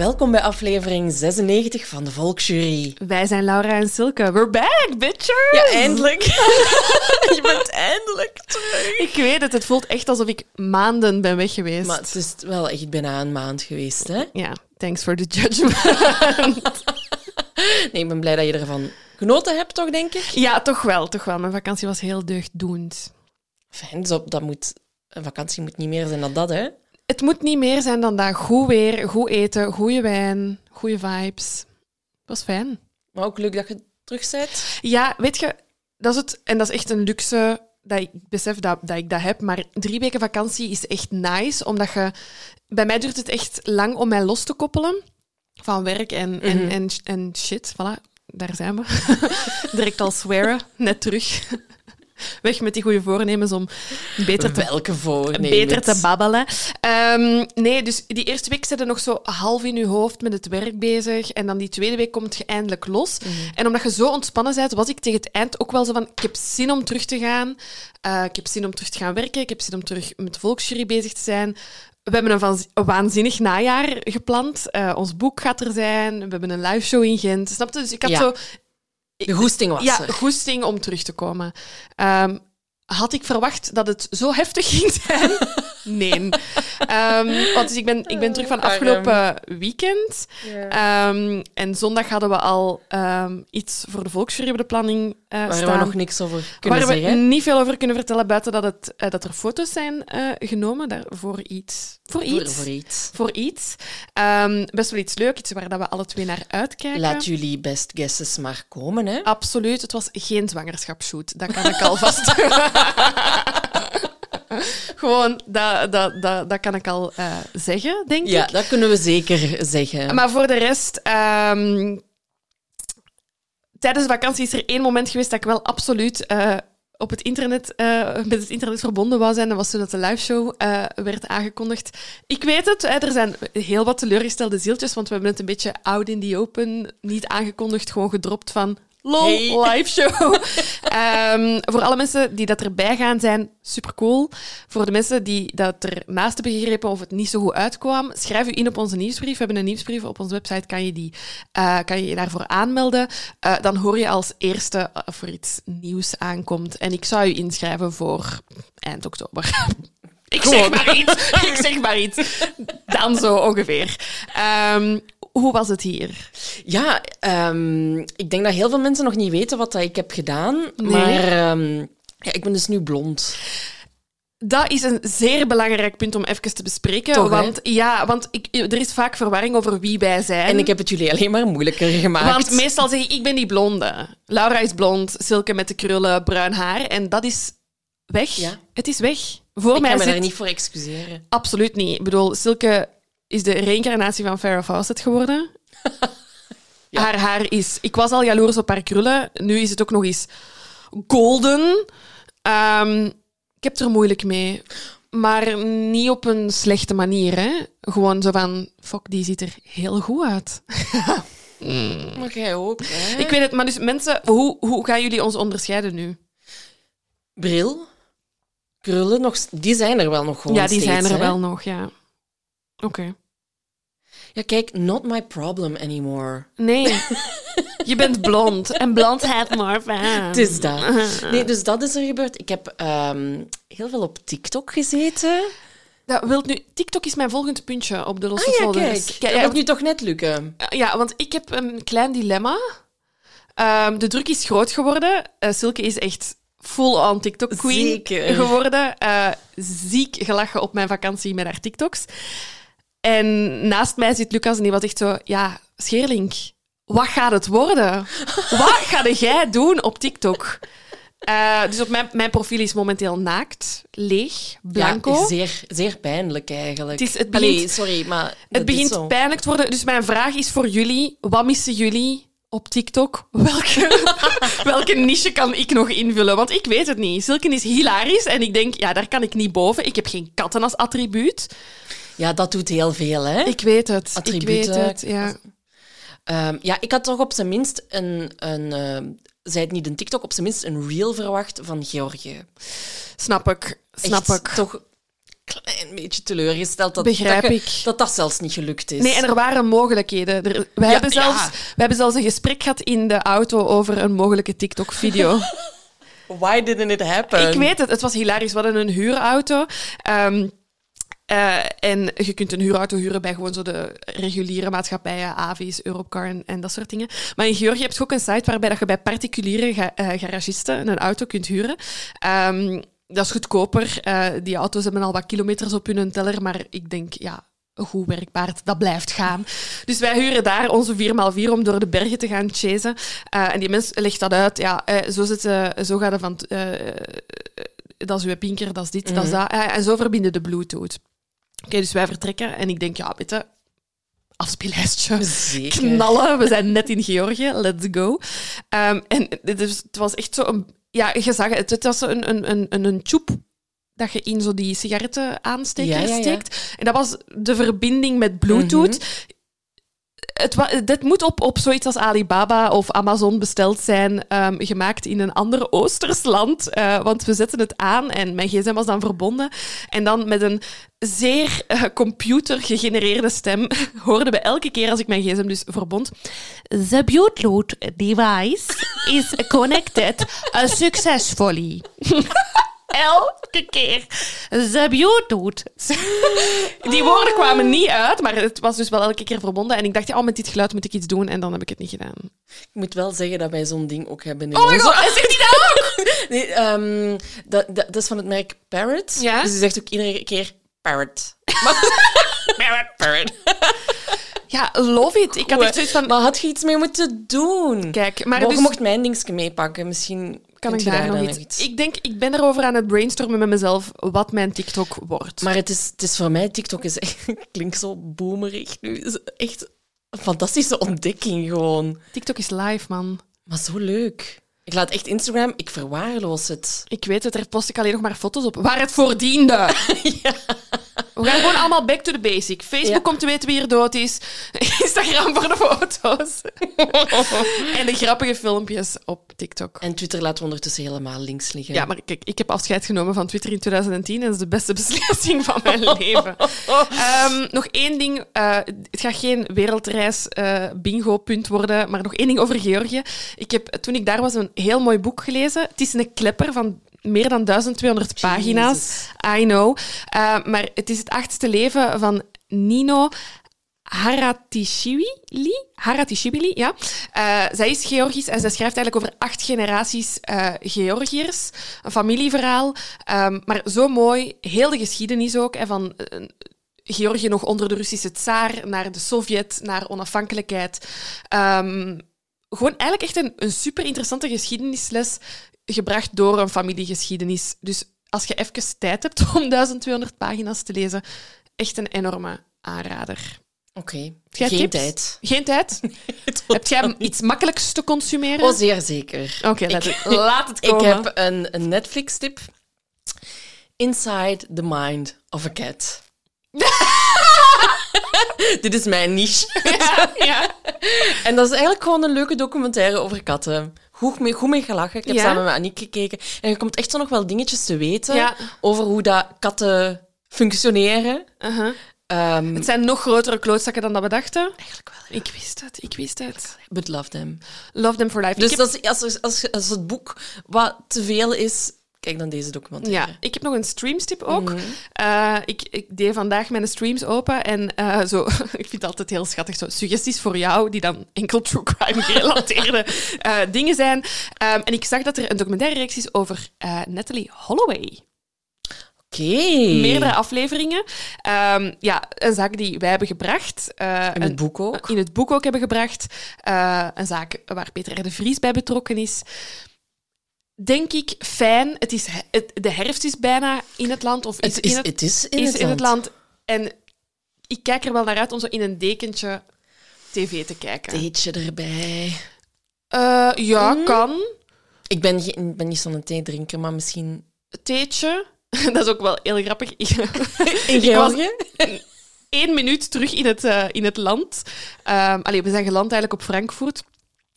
Welkom bij aflevering 96 van de Volksjury. Wij zijn Laura en Silke. We're back, bitches! Ja, eindelijk. je bent eindelijk terug. Ik weet het, het voelt echt alsof ik maanden ben weg geweest. Maar het is wel echt bijna een maand geweest, hè? Ja, thanks for the judgment. nee, ik ben blij dat je ervan genoten hebt, toch, denk ik? ja, toch wel, toch wel. Mijn vakantie was heel deugddoend. Fijn, dus op- dat moet, een vakantie moet niet meer zijn dan dat, hè? Het moet niet meer zijn dan dat. Goed weer, goed eten, goede wijn, goede vibes. Het was fijn. Maar ook leuk dat je terug bent. Ja, weet je, dat is het. En dat is echt een luxe dat ik besef dat, dat ik dat heb. Maar drie weken vakantie is echt nice, omdat je... Bij mij duurt het echt lang om mij los te koppelen van werk en, en, en, en shit. Voilà, daar zijn we. Direct al swearen, net terug. Weg met die goede voornemens om beter te Welke voornemens? beter te babbelen. Ehm, nee, dus die eerste week zit je nog zo half in je hoofd met het werk bezig. En dan die tweede week komt je eindelijk los. En omdat je zo ontspannen bent, was ik tegen het eind ook wel zo van... Ik heb zin om terug te gaan. Eh, ik heb zin om terug te gaan werken. Ik heb zin om terug met de volksjury bezig te zijn. We hebben een, van- een waanzinnig najaar gepland. Eh, ons boek gaat er zijn. We hebben een live show in Gent. Snap je? Dus ik had Ja. zo De goesting was ja, er. goesting om terug te komen. Ehm, had ik verwacht dat het zo heftig ging zijn? nee. Ehm, want dus ik, ben, ik ben terug van afgelopen weekend. Ehm, en zondag hadden we al ehm, iets voor de volksjury op de planning eh Waar staan. we nog niks over kunnen Waar we zeggen. niet veel over kunnen vertellen, buiten dat, het, eh, dat er foto's zijn eh, genomen daar, voor iets. Voor Voor, iets. voor iets. Voor iets. Best wel iets leuk, iets waar dat we alle twee naar uitkijken. Laat jullie best guesses maar komen, hè? Absoluut, het was geen zwangerschapsshoot. Dat kan ik alvast. Gewoon, dat, dat, dat, dat kan ik al eh, zeggen, denk Ja, ik. dat kunnen we zeker zeggen. Maar voor de rest, ehm, tijdens de vakantie is er één moment geweest dat ik wel absoluut eh, op het internet, eh, met het internet verbonden wou zijn. Dat was toen dat de liveshow eh werd aangekondigd. Ik weet het, hè, er zijn heel wat teleurgestelde zieltjes, want we hebben het een beetje out in the open, niet aangekondigd, gewoon gedropt van... Lol, Hey. live show. Ehm, voor alle mensen die dat erbij gaan zijn, super cool. Voor de mensen die dat er naast hebben gegrepen of het niet zo goed uitkwam, schrijf u in op onze nieuwsbrief. We hebben een nieuwsbrief op onze website, kan je, die, eh, kan je je daarvoor aanmelden. Eh, dan hoor je als eerste eh, of er iets nieuws aankomt. En ik zou u inschrijven voor eind oktober. Ik zeg maar iets. Ik zeg maar iets. Dan zo ongeveer. Ehm, hoe was het hier? Ja, ehm, ik denk dat heel veel mensen nog niet weten wat dat ik heb gedaan. Nee. Maar ehm, ja, ik ben dus nu blond. Dat is een zeer belangrijk punt om even te bespreken. Toch, hè? want ja, want ik, er is vaak verwarring over wie wij zijn. En ik heb het jullie alleen maar moeilijker gemaakt. Want meestal zeg ik, ik ben die blonde. Laura is blond, Silke met de krullen, bruin haar. En dat is weg. Ja. Het is weg. Voor ik mij ga me zit... daar niet voor excuseren. Absoluut niet. Ik bedoel, Silke is de reïncarnatie van Farrah Fawcett geworden. Ja. Haar haar is... Ik was al jaloers op haar krullen. Nu is het ook nog eens golden. Ehm, ik heb er moeilijk mee. Maar niet op een slechte manier, hè. Gewoon zo van... Fuck, die ziet er heel goed uit. Maar jij ook, hè? Ik weet het, maar dus mensen... Hoe, hoe gaan jullie ons onderscheiden nu? Bril, krullen, nog, die zijn er wel nog gewoon ja, die steeds, zijn er hè? wel nog, ja. Oké. Ja, kijk, not my problem anymore. Nee. Je bent blond. En blond heeft fun. Het is dat. Nee, dus dat is er gebeurd. Ik heb ehm, heel veel op TikTok gezeten. Dat wilt nu, TikTok is mijn volgend puntje op de losse Ah ja, folders. kijk. Ja, Dat ja, moet nu toch net lukken. ja, want ik heb een klein dilemma. Ehm, de druk is groot geworden. Eh, Silke is echt full-on TikTok-queen geworden. Eh, ziek gelachen op mijn vakantie met haar TikToks. En naast mij zit Lucas en die was echt zo... Ja, Scheerlink, wat gaat het worden? wat ga jij doen op TikTok? Eh, dus op mijn, mijn profiel is momenteel naakt, leeg, blanco. Ja, zeer, zeer pijnlijk eigenlijk. Het is- het Allee, begint- sorry, maar Het begint pijnlijk te worden. Dus mijn vraag is voor jullie: wat missen jullie op TikTok? Welke, welke niche kan ik nog invullen? Want ik weet het niet. Silken is hilarisch en ik denk, ja, daar kan ik niet boven. Ik heb geen katten als attribuut. Ja, dat doet heel veel, hè? Ik weet het. Ik Attributen. weet het, ja. Ehm, ja, ik had toch op zijn minst een, een ehm, zij het niet een TikTok, op zijn minst een reel verwacht van Georgië. Snap ik. Snap Echt ik. toch een klein beetje teleurgesteld dat Begrijp dat, ik. dat dat zelfs niet gelukt is. Nee, en er waren mogelijkheden. Er, we, Ja, hebben zelfs, ja. we hebben zelfs een gesprek gehad in de auto over een mogelijke TikTok-video. Why didn't it happen? Ik weet het, het was hilarisch. We hadden een huurauto. Ehm, eh, en je kunt een huurauto huren bij gewoon zo de reguliere maatschappijen, Avis, Europcar en, en dat soort dingen. Maar in Georgië heb je ook een site waarbij dat je bij particuliere ga- eh, garagisten een auto kunt huren. Ehm, dat is goedkoper. Eh, die auto's hebben al wat kilometers op hun teller, maar ik denk, ja, een goed werkpaard, dat blijft gaan. Dus wij huren daar onze 4x4 om door de bergen te gaan chasen. En die mens legt dat uit. Ja, eh, zo, zit, zo gaat het van... dat is uw pinker, dat is dit, dat is dat. Eh, en zo verbinden de Bluetooth. Oké, dus wij vertrekken en ik denk, ja, je, afspeellijstje. Zeker. Knallen, we zijn net in Georgië, let's go. Ehm, en dit is- het was echt zo een... Ja, je zag het, het was zo een, een, een, een, tjoep dat je in zo die sigaretten aansteker Ja, ja, ja. steekt. En dat was de verbinding met Bluetooth. Mhm. Het dit moet op, op zoiets als Alibaba of Amazon besteld zijn, ehm, gemaakt in een ander Oosters land. Eh, want we zetten het aan en mijn gsm was dan verbonden. En dan met een zeer eh, computergegenereerde stem hoorden we elke keer als ik mijn gsm dus verbond. The Bluetooth device is connected successfully. Elke keer. The Bluetooth. Die woorden kwamen niet uit, maar het was dus wel elke keer verbonden. En ik dacht, ja, oh, met dit geluid moet ik iets doen. En dan heb ik het niet gedaan. Ik moet wel zeggen dat wij zo'n ding ook hebben in Oh my onze- god, hij zegt die dat ook? Nee, ehm, dat, dat, dat is van het merk Parrot. Ja? Dus die zegt ook iedere keer Parrot. Parrot, Parrot. Ja, love it. Ik had echt zoiets van... Maar had je iets mee moeten doen? Kijk, maar Morgen dus mocht mijn dingetje meepakken. Misschien kan kunt ik daar nog iets... Ik denk, ik ben erover aan het brainstormen met mezelf wat mijn TikTok wordt. Maar het is, het is voor mij, TikTok is echt, klinkt zo boomerig nu. Is echt een fantastische ontdekking gewoon. TikTok is live, man. Maar zo leuk. Ik laat echt Instagram, ik verwaarloos het. Ik weet het, daar post ik alleen nog maar foto's op. Waar het voor diende. We gaan gewoon allemaal back to the basic. Facebook Ja. om te weten wie er dood is. Instagram voor de foto's. en de grappige filmpjes op TikTok. En Twitter laten we ondertussen helemaal links liggen. Ja, maar kijk, ik heb afscheid genomen van Twitter in 2010 en dat is de beste beslissing van mijn leven. Ehm, nog één ding. eh, het gaat geen wereldreis eh, bingo-punt worden, maar nog één ding over Georgië. Ik heb toen ik daar was een heel mooi boek gelezen. Het is een klepper van meer dan 1200 pagina's. I know. Eh, maar het is het achtste leven van Nino Haratishvili. Haratishvili, ja. Eh, zij is Georgisch en zij schrijft eigenlijk over acht generaties eh Georgiërs. Een familieverhaal. Ehm, maar zo mooi. Heel de geschiedenis ook. Hè, van Georgië nog onder de Russische tsaar, naar de Sovjet, naar onafhankelijkheid. Ehm, gewoon eigenlijk echt een, een super interessante geschiedenisles gebracht door een familiegeschiedenis. Dus als je even tijd hebt om 1200 pagina's te lezen, echt een enorme aanrader. Oké. Geen tips? tijd. Geen tijd? Heb jij iets makkelijks te consumeren? Oh, zeer zeker. Oké, laat, het- laat het Ik komen. heb een, een Netflix-tip. Inside the Mind of a Cat. Dit is mijn niche. Ja, ja. En dat is eigenlijk gewoon een leuke documentaire over katten. Goed mee, goed mee gelachen. Ik heb Ja? samen met Aniek gekeken. En je komt echt zo nog wel dingetjes te weten Ja. over hoe dat katten functioneren. Uh-huh. Ehm, Het zijn nog grotere klootzakken dan dat we dachten. eigenlijk wel. Ik wist het, ik wist het. But love them. Love them for life. Dus heb, als, als, als het boek wat te veel is, kijk dan deze documentaire. ja, ik heb nog een streamstip ook. Eh, ik, ik deed vandaag mijn streams open en eh, zo, ik vind het altijd heel schattig, zo suggesties voor jou, die dan enkel true crime gerelateerde eh, dingen zijn. Ehm, en ik zag dat er een documentaire reeks is over Natalie Holloway. Oké. Meerdere afleveringen. Ehm, ja, een zaak die wij hebben gebracht. In het boek ook. in het boek ook hebben gebracht. Een zaak waar Peter R. de Vries bij betrokken is. Denk ik fijn. Het is, he- het, de herfst is bijna in het land. Of is, Het is, in, het, het is in, is het, in het land. land. En ik kijk er wel naar uit om zo in een dekentje tv te kijken. Theetje erbij. Eh, ja, Mm. kan. Ik ben, geen, ben niet zo'n theedrinker, maar misschien... Theetje. Dat is ook wel heel grappig. In Georgië? één minuut terug in het, eh, in het land. Ehm allee, we zijn geland eigenlijk op Frankfurt.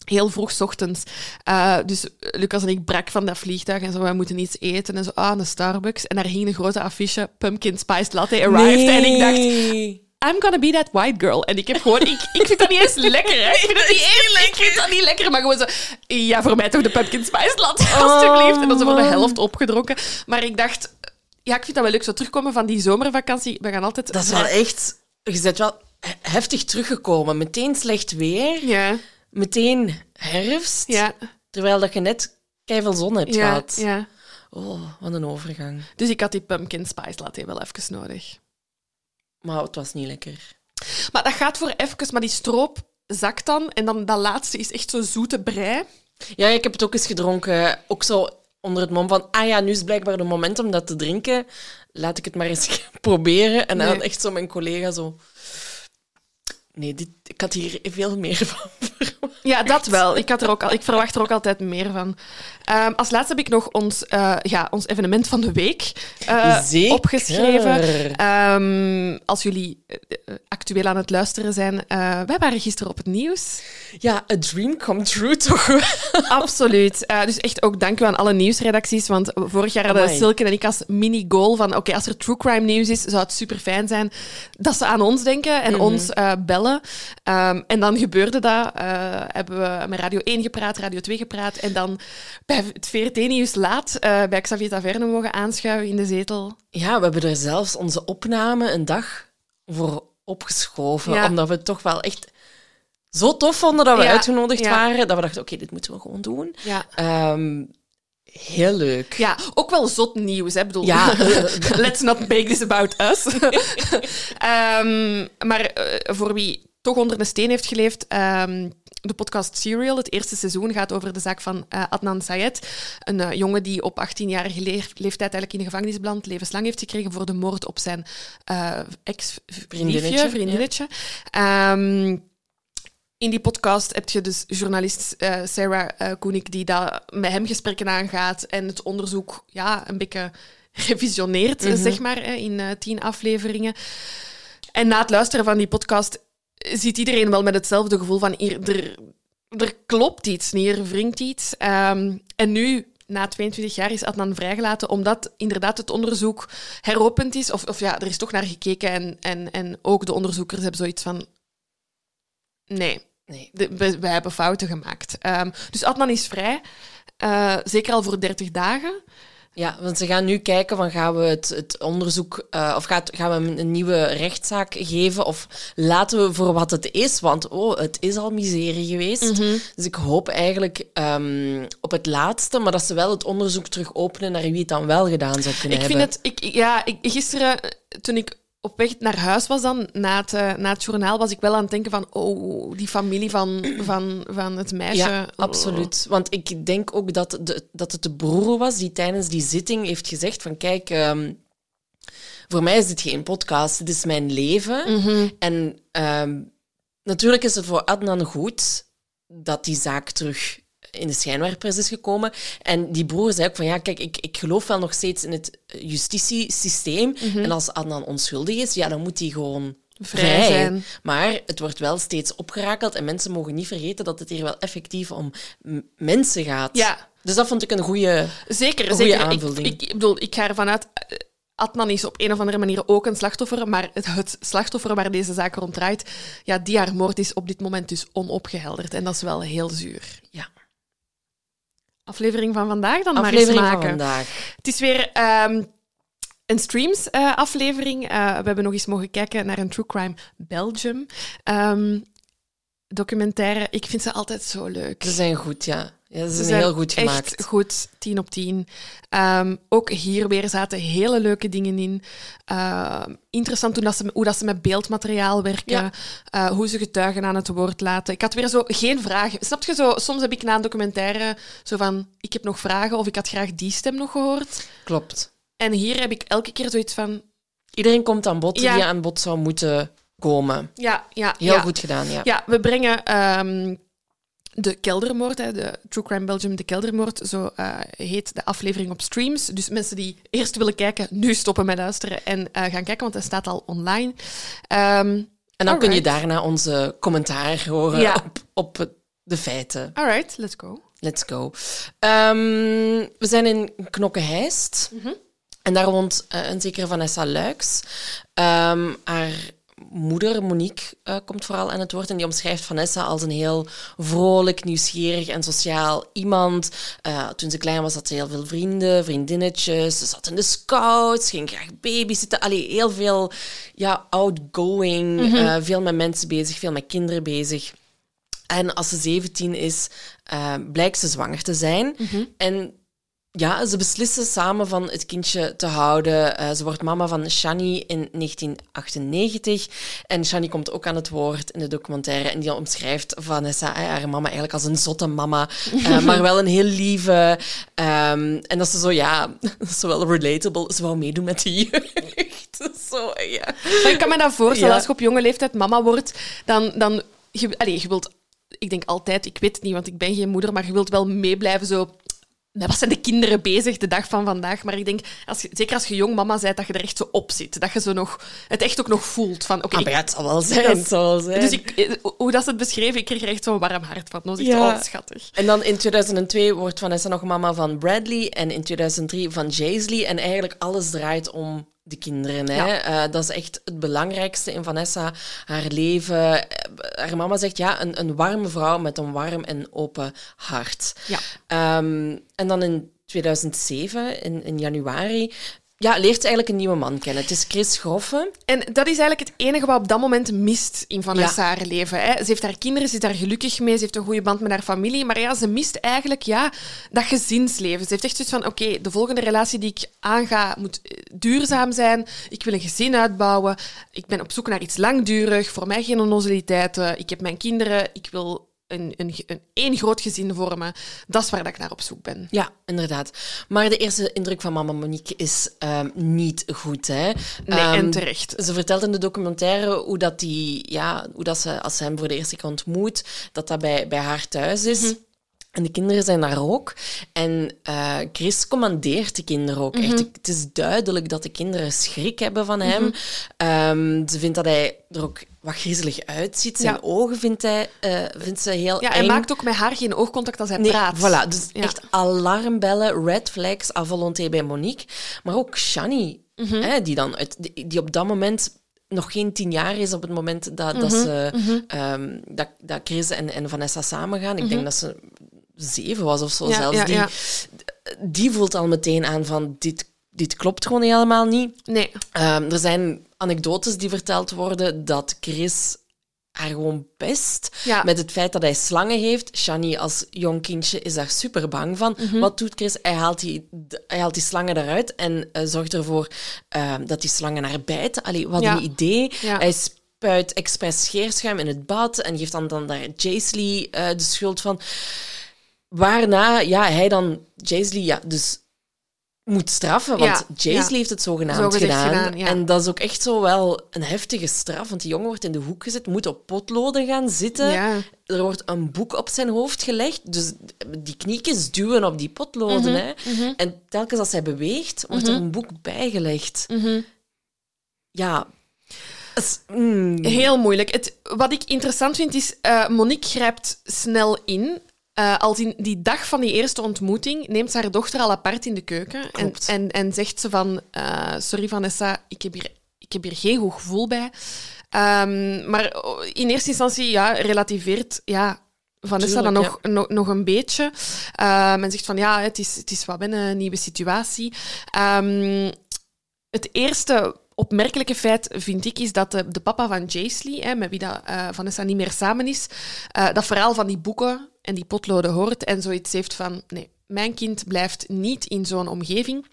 Heel vroeg 's ochtends. Eh, dus Lucas en ik brak van dat vliegtuig en zo, we moeten iets eten. En zo, ah, een Starbucks. En daar hing een grote affiche, Pumpkin Spiced Latte arrived. En ik dacht, I'm gonna be that white girl. En ik heb gewoon, ik, ik vind dat niet eens lekker, hè. Ik vind dat niet eens ik vind dat niet lekker, maar gewoon zo, ja, voor mij toch de pumpkin spice latte, alstublieft. En dan zo voor de helft opgedronken. Maar ik dacht, ja, ik vind dat wel leuk, zo terugkomen van die zomervakantie. We gaan altijd... Dat is wel echt... Je bent wel he- heftig teruggekomen. Meteen slecht weer. Ja, Meteen herfst. ja, Terwijl dat je net keiveel zon hebt ja, gehad. ja. Oh, wat een overgang. Dus ik had die pumpkin spice latte wel even nodig. Maar het was niet lekker. Maar dat gaat voor even, maar die stroop zakt dan. En dan dat laatste is echt zo'n zoete brei. Ja, ik heb het ook eens gedronken. Ook zo onder het mom van... Ah ja, nu is blijkbaar het moment om dat te drinken. Laat ik het maar eens proberen. En dan Nee. echt zo mijn collega zo... Nee, dit, ik had hier veel meer van. Ja, dat wel. Ik, had er ook al, ik verwacht er ook altijd meer van. Ehm, als laatste heb ik nog ons, eh, ja, ons evenement van de week eh, opgeschreven. Ehm, als jullie eh, actueel aan het luisteren zijn, eh, wij waren gisteren op het nieuws. Ja, a dream come true toch. Absoluut. Dus echt ook dank u aan alle nieuwsredacties. Want vorig jaar hadden. Silke en ik als mini-goal van... Oké, als er true crime nieuws is, zou het super fijn zijn dat ze aan ons denken en ons eh, bellen. Ehm, en dan gebeurde dat. Hebben we met Radio 1 gepraat, Radio 2 gepraat. En dan bij het VRT-nieuws laat eh, bij Xavier Taverne mogen aanschuiven in de zetel. Ja, we hebben er zelfs onze opname een dag voor opgeschoven. Ja. Omdat we het toch wel echt zo tof vonden dat we Ja, uitgenodigd ja. waren. Dat we dachten, oké, dit moeten we gewoon doen. Ja. Ehm, heel leuk. Ja, ook wel zot nieuws. Hè? Ik bedoel, Ja. let's not make this about us. Ehm, maar eh, voor wie toch onder de steen heeft geleefd, ehm, de podcast Serial, het eerste seizoen, gaat over de zaak van eh, Adnan Sayed. Een eh, jongen die op 18-jarige leef- leeftijd eigenlijk in de gevangenis belandt, levenslang heeft gekregen voor de moord op zijn eh Vriendinnetje, ex-vriendinnetje. vriendinnetje. Ehm, in die podcast heb je dus journalist Sarah Koenig die dat met hem gesprekken aangaat en het onderzoek ja, een beetje revisioneert, eh, zeg maar, in tien afleveringen. En na het luisteren van die podcast ziet iedereen wel met hetzelfde gevoel van hier, er, er klopt iets niet, er wringt iets. Ehm, en nu, na 22 jaar, is Adnan vrijgelaten omdat inderdaad het onderzoek heropend is. Of, of ja, er is toch naar gekeken en, en, en ook de onderzoekers hebben zoiets van... Nee, we, we hebben fouten gemaakt. Ehm, dus Adnan is vrij, eh, zeker al voor 30 dagen. Ja, want ze gaan nu kijken van gaan we het, het onderzoek eh, of gaat, gaan we hem een nieuwe rechtszaak geven of laten we voor wat het is, want oh, het is al miserie geweest. Dus ik hoop eigenlijk ehm, op het laatste, maar dat ze wel het onderzoek terug openen naar wie het dan wel gedaan zou kunnen Ik hebben. vind het... Ik, ja, ik, gisteren, eh, toen ik op weg naar huis was dan, na het, eh, na het journaal, was ik wel aan het denken van oh, die familie van, van, van het meisje. Ja, absoluut. Want ik denk ook dat, de, dat het de broer was die tijdens die zitting heeft gezegd van kijk, ehm, voor mij is dit geen podcast, dit is mijn leven. Mhm. En ehm, natuurlijk is het voor Adnan goed dat die zaak terug in de schijnwerpers is gekomen. En die broer zei ook van ja, kijk, ik, ik geloof wel nog steeds in het justitiesysteem. En als Adnan onschuldig is, ja, dan moet hij gewoon Vrij vrij, zijn. Maar het wordt wel steeds opgerakeld en mensen mogen niet vergeten dat het hier wel effectief om mensen gaat. Ja. Dus dat vond ik een goede... Zeker, goede zeker. Ik, aanvulling. ik, ik bedoel, ik ga ervan uit... eh, Adnan is op een of andere manier ook een slachtoffer, maar het, het slachtoffer waar deze zaak rond draait, ja, die haar moord is op dit moment dus onopgehelderd. En dat is wel heel zuur. Ja. Aflevering van vandaag dan Aflevering maar eens van maken. vandaag. Het is weer ehm, een streams-aflevering. Eh, we hebben nog eens mogen kijken naar een True Crime Belgium ehm, documentaire. Ik vind ze altijd zo leuk. Ze zijn goed, ja. Ja ze, Ze zijn heel goed gemaakt. Echt goed, 10 op 10. Ehm, ook hier weer zaten hele leuke dingen in. Ehm, interessant hoe, dat ze, hoe dat ze met beeldmateriaal werken, Ja. eh, hoe ze getuigen aan het woord laten. Ik had weer zo geen vragen. Snap je zo? Soms heb ik na een documentaire zo van: ik heb nog vragen of ik had graag die stem nog gehoord. Klopt. En hier heb ik elke keer zoiets van: Iedereen komt aan bod Ja. die aan bod zou moeten komen. ja, ja, Heel ja. goed gedaan, ja. Ja, we brengen ehm, de keldermoord, hè, de True Crime Belgium, de keldermoord, zo eh, heet de aflevering op streams. Dus mensen die eerst willen kijken, nu stoppen met luisteren en eh, gaan kijken, want hij staat al online. Ehm En dan kun je daarna onze commentaar horen Ja. op, op de feiten. alright, let's go. Let's go. Ehm, we zijn in Knokke-Heist. En daar woont eh, een zekere Vanessa Luiks. Ehm, haar moeder, Monique, eh, komt vooral aan het woord. En die omschrijft Vanessa als een heel vrolijk, nieuwsgierig en sociaal iemand. Eh, toen ze klein was, had ze heel veel vrienden, vriendinnetjes. Ze zat in de scouts, ging graag babysitten. Allee, heel veel ja, outgoing. eh, veel met mensen bezig, veel met kinderen bezig. En als ze 17 is, blijkt ze zwanger te zijn. En ja, ze beslissen samen van het kindje te houden. Eh, ze wordt mama van Shani in 1998. En Shani komt ook aan het woord in de documentaire. En die omschrijft Vanessa, eh, haar mama, eigenlijk als een zotte mama. eh, maar wel een heel lieve. Ehm, en dat ze zo, ja, dat is wel relatable. Ze wou meedoen met de jeugd. zo, ja. Maar ik kan me dat voorstellen, Ja. als je op jonge leeftijd mama wordt, dan... dan je, allee, je wilt... Ik denk altijd, ik weet het niet, want ik ben geen moeder, maar je wilt wel meeblijven zo... Met wat zijn de kinderen bezig de dag van vandaag? Maar ik denk, als je, zeker als je jong mama bent, dat je er echt zo op zit. Dat je zo nog, het echt ook nog voelt. Van, oké, Ah, ja, het zal wel zijn. Dat is- Het zal wel zijn. dus ik, eh, hoe dat ze het beschreven, ik kreeg er echt zo'n warm hart van. Dat was echt Ja. schattig. En dan in 2002 wordt Vanessa nog mama van Bradley en in 2003 van Jaisley. En eigenlijk alles draait om de kinderen. Hè? Ja. Eh, dat is echt het belangrijkste in Vanessa, haar leven. Eh, Haar mama zegt ja, een, een warme vrouw met een warm en open hart. Ja. Ehm, en dan in 2007, in, in januari, ja, leert eigenlijk een nieuwe man kennen. Het is Chris Groffe. En dat is eigenlijk het enige wat op dat moment mist in Vanessa Ja. haar leven. Hè. Ze heeft haar kinderen, ze is daar gelukkig mee, ze heeft een goede band met haar familie. Maar ja, ze mist eigenlijk ja, dat gezinsleven. Ze heeft echt zoiets van, oké, de volgende relatie die ik aanga moet eh, duurzaam zijn. Ik wil een gezin uitbouwen. Ik ben op zoek naar iets langdurig. Voor mij geen onnozeliteiten. Ik heb mijn kinderen. Ik wil een, een, een één groot gezin vormen. Dat is waar dat ik naar op zoek ben. Ja, inderdaad. Maar de eerste indruk van mama Monique is ehm, niet goed. Hè? Nee, Ehm, en terecht. Ze vertelt in de documentaire hoe, dat die, ja, hoe dat ze, als ze hem voor de eerste keer ontmoet, dat dat bij, bij haar thuis is. Mhm. En de kinderen zijn daar ook. En eh, Chris commandeert de kinderen ook Mhm. echt. Het is duidelijk dat de kinderen schrik hebben van hem. Ehm, ze vindt dat hij er ook wat griezelig uitziet. Zijn Ja. ogen vindt, hij, eh, vindt ze heel Ja, eng. hij maakt ook met haar geen oogcontact als hij Nee, praat. voilà. Dus Ja. echt alarmbellen, red flags à volonté bij Monique. Maar ook Shani, Mhm. hè, die, dan uit, die, op dat moment nog geen tien jaar is op het moment dat, Mhm. dat, ze, ehm, dat, dat Chris en, en Vanessa samengaan. Ik denk dat ze zeven was of zo. Ja, zelfs. ja, die, ja. die voelt al meteen aan van dit, dit klopt gewoon helemaal niet. Nee. Ehm, er zijn anekdotes die verteld worden dat Chris haar gewoon pest. Met het feit dat hij slangen heeft. Shani als jong kindje is daar super bang van. Mhm. Wat doet Chris? Hij haalt die, hij haalt die slangen eruit en eh, zorgt ervoor ehm, dat die slangen haar bijten. Allee, wat een idee. Hij spuit expres scheerschuim in het bad en geeft dan, dan daar Jaisley eh, de schuld van. Waarna ja, hij dan Jaisley ja, dus moet straffen, want Ja, Jaisley ja. heeft het zogenaamd gedaan. gedaan, ja. En dat is ook echt zo wel een heftige straf, want die jongen wordt in de hoek gezet, moet op potloden gaan zitten. Er wordt een boek op zijn hoofd gelegd, dus die kniekjes duwen op die potloden. Mhm, hè. En telkens als hij beweegt, wordt er een boek bijgelegd. Mhm. Ja. het is- mm, Heel moeilijk. Het, wat ik interessant vind is, eh, Monique grijpt snel in. Uh, als in die dag van die eerste ontmoeting neemt ze haar dochter al apart in de keuken. En, en, en zegt ze van, uh, sorry Vanessa, ik heb, hier, ik heb hier geen goed gevoel bij. Um, maar in eerste instantie ja, relativeert ja, Vanessa Tuurlijk, dan nog, ja. nog, nog een beetje. Uh, men zegt van ja, het is, het is wat binnen een nieuwe situatie. Um, het eerste opmerkelijke feit vind ik is dat de, de papa van Jaisley, hè, met wie dat, uh, Vanessa niet meer samen is, uh, dat verhaal van die boeken en die potloden hoort en zoiets heeft van nee, mijn kind blijft niet in zo'n omgeving.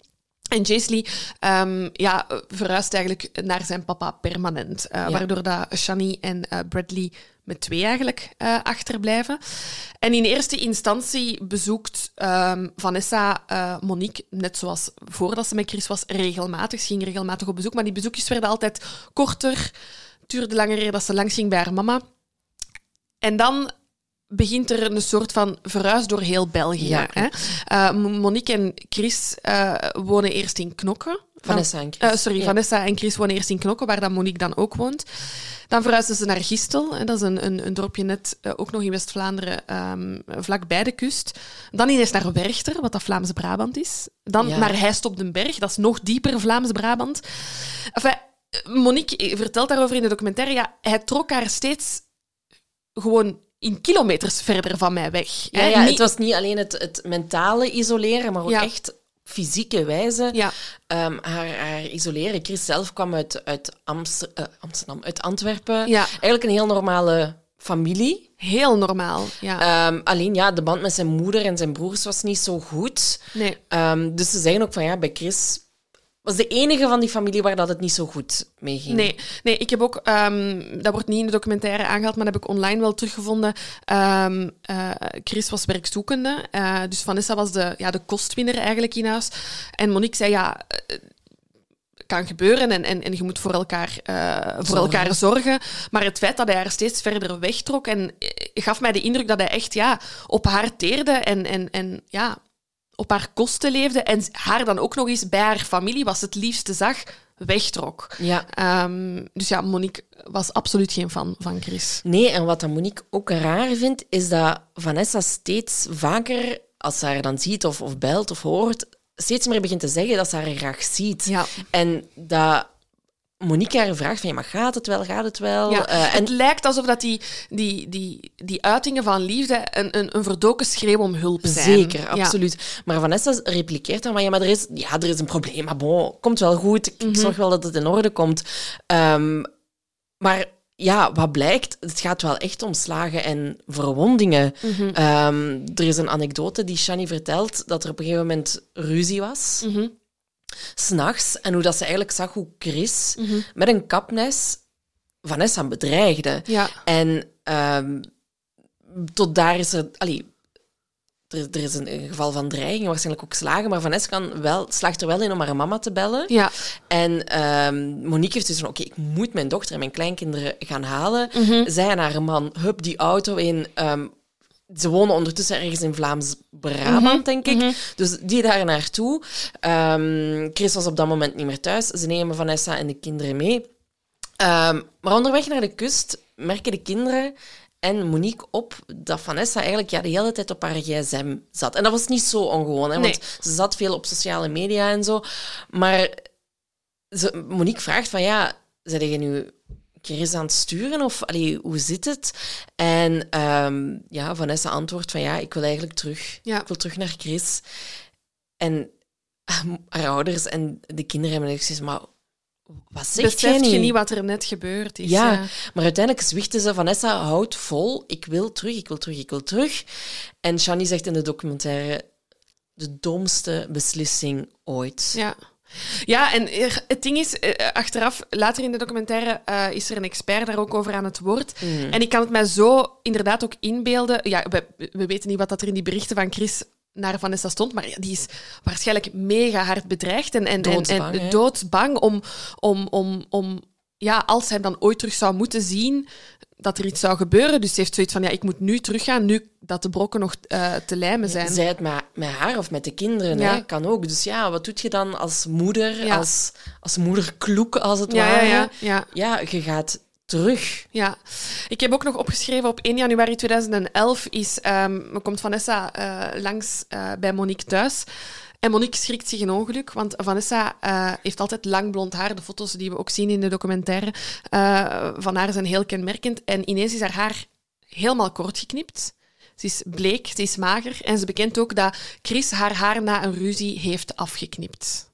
En Jaisley um, ja, verhuist eigenlijk naar zijn papa permanent. Uh, ja. Waardoor dat Shani en uh, Bradley met twee eigenlijk uh, achterblijven. En in eerste instantie bezoekt um, Vanessa Monique, net zoals voordat ze met Chris was, regelmatig. Ze ging regelmatig op bezoek, maar die bezoekjes werden altijd korter. duurde langer dat ze langs ging bij haar mama. En dan begint er een soort van verhuis door heel België. Ja, hè? Uh, Monique en Chris uh, wonen eerst in Knokke. Vanessa en Chris. Uh, sorry, ja. Vanessa en Chris wonen eerst in Knokke, waar dan Monique dan ook woont. Dan verhuisden ze naar Gistel. Hè? Dat is een, een, een dorpje net ook nog in West-Vlaanderen, um, vlak bij de kust. Dan ineens naar Werchter, wat dat Vlaams-Brabant is. Dan ja. naar Heist op den Berg, dat is nog dieper Vlaams-Brabant. Enfin, Monique vertelt daarover in de documentaire, ja, hij trok haar steeds gewoon in kilometers verder van mij weg. Ja, ja, het was niet alleen het, het mentale isoleren, maar ook ja. echt fysieke wijze ja. um, haar, haar, isoleren. Chris zelf kwam uit, uit Amster, uh, Amsterdam, uit Antwerpen. Ja. Eigenlijk een heel normale familie. Heel normaal, ja. Um, alleen ja, de band met zijn moeder en zijn broers was niet zo goed. Nee. Um, dus ze zeggen ook van ja, bij Chris was de enige van die familie waar dat het niet zo goed mee ging. Nee, nee ik heb ook, um, dat wordt niet in de documentaire aangehaald, maar dat heb ik online wel teruggevonden. Um, uh, Chris was werkzoekende, uh, dus Vanessa was de, ja, de kostwinner eigenlijk in huis. En Monique zei, ja, kan gebeuren en, en, en je moet voor elkaar, uh, voor elkaar zorgen. Maar het feit dat hij haar steeds verder wegtrok en gaf mij de indruk dat hij echt ja, op haar teerde en, en, en ja, op haar kosten leefde en haar dan ook nog eens bij haar familie, was het liefste zag, wegtrok. Ja. Um, dus ja, Monique was absoluut geen fan van Chris. Nee, en wat dan Monique ook raar vindt, is dat Vanessa steeds vaker, als ze haar dan ziet of, of belt of hoort, steeds meer begint te zeggen dat ze haar graag ziet. Ja. En dat Monique haar vraagt van, ja, maar gaat het wel, gaat het wel? Ja, uh, en... Het lijkt alsof dat die, die, die, die uitingen van liefde een, een, een verdoken schreeuw om hulp zijn. Zeker, absoluut. Ja. Maar Vanessa repliceert dan van, ja, maar er is, ja, er is een probleem, maar bon, komt wel goed. Ik, mm -hmm. zorg wel dat het in orde komt. Um, maar ja, wat blijkt, het gaat wel echt om slagen en verwondingen. Mm -hmm. um, er is een anekdote die Shani vertelt, dat er op een gegeven moment ruzie was. Mm -hmm s'nachts en hoe dat ze eigenlijk zag hoe Chris mm -hmm. met een kapmes Vanessa bedreigde. Ja. En um, tot daar is er... Allee, er, er, is een, een, geval van dreiging, waarschijnlijk ook slagen, maar Vanessa kan wel, slaagt er wel in om haar mama te bellen. Ja. En um, Monique heeft dus van, oké, okay, ik moet mijn dochter en mijn kleinkinderen gaan halen. Mm -hmm. Zij en haar man, hup, die auto in... Um, ze wonen ondertussen ergens in Vlaams-Brabant, mm -hmm. denk ik. Mm -hmm. Dus die daar naartoe. Um, Chris was op dat moment niet meer thuis. Ze nemen Vanessa en de kinderen mee. Um, maar onderweg naar de kust merken de kinderen en Monique op dat Vanessa eigenlijk ja, de hele tijd op haar gsm zat. En dat was niet zo ongewoon, hè, nee. want ze zat veel op sociale media en zo. Maar ze, Monique vraagt van, ja, zijn je nu Chris aan het sturen? Of allee, hoe zit het? En um, ja, Vanessa antwoordt van ja, ik wil eigenlijk terug. Ja. Ik wil terug naar Chris. En haar ouders en de kinderen hebben gezegd, maar wat zeg Beseft jij niet? je niet wat er net gebeurd is. Ja, ja. maar uiteindelijk zwichten ze, Vanessa, houd vol, ik wil terug, ik wil terug, ik wil terug. En Shani zegt in de documentaire, de domste beslissing ooit. Ja. Ja, en het ding is, achteraf, later in de documentaire, uh, is er een expert daar ook over aan het woord. Mm. En ik kan het mij zo inderdaad ook inbeelden. Ja, we, we weten niet wat dat er in die berichten van Chris naar Vanessa stond, maar die is waarschijnlijk mega hard bedreigd en, en, doodsbang, en, en doodsbang om, om, om, om, ja, als hij dan ooit terug zou moeten zien, dat er iets zou gebeuren. Dus ze heeft zoiets van, ja, ik moet nu teruggaan, nu dat de brokken nog uh, te lijmen zijn. Zij het met, met haar of met de kinderen, Ja. hè? kan ook. Dus ja, wat doet je dan als moeder, Ja. als, als moederkloek, als het Ja, ja, ware? ja, ja. Ja, je gaat terug. Ja, ik heb ook nog opgeschreven op 1 januari 2011 is, um, komt Vanessa uh, langs uh, bij Monique thuis. En Monique schrikt zich een ongeluk, want Vanessa uh, heeft altijd lang blond haar. De foto's die we ook zien in de documentaire van haar zijn heel kenmerkend. En ineens is haar haar helemaal kort geknipt. Ze is bleek, ze is mager en ze bekent ook dat Chris haar haar na een ruzie heeft afgeknipt.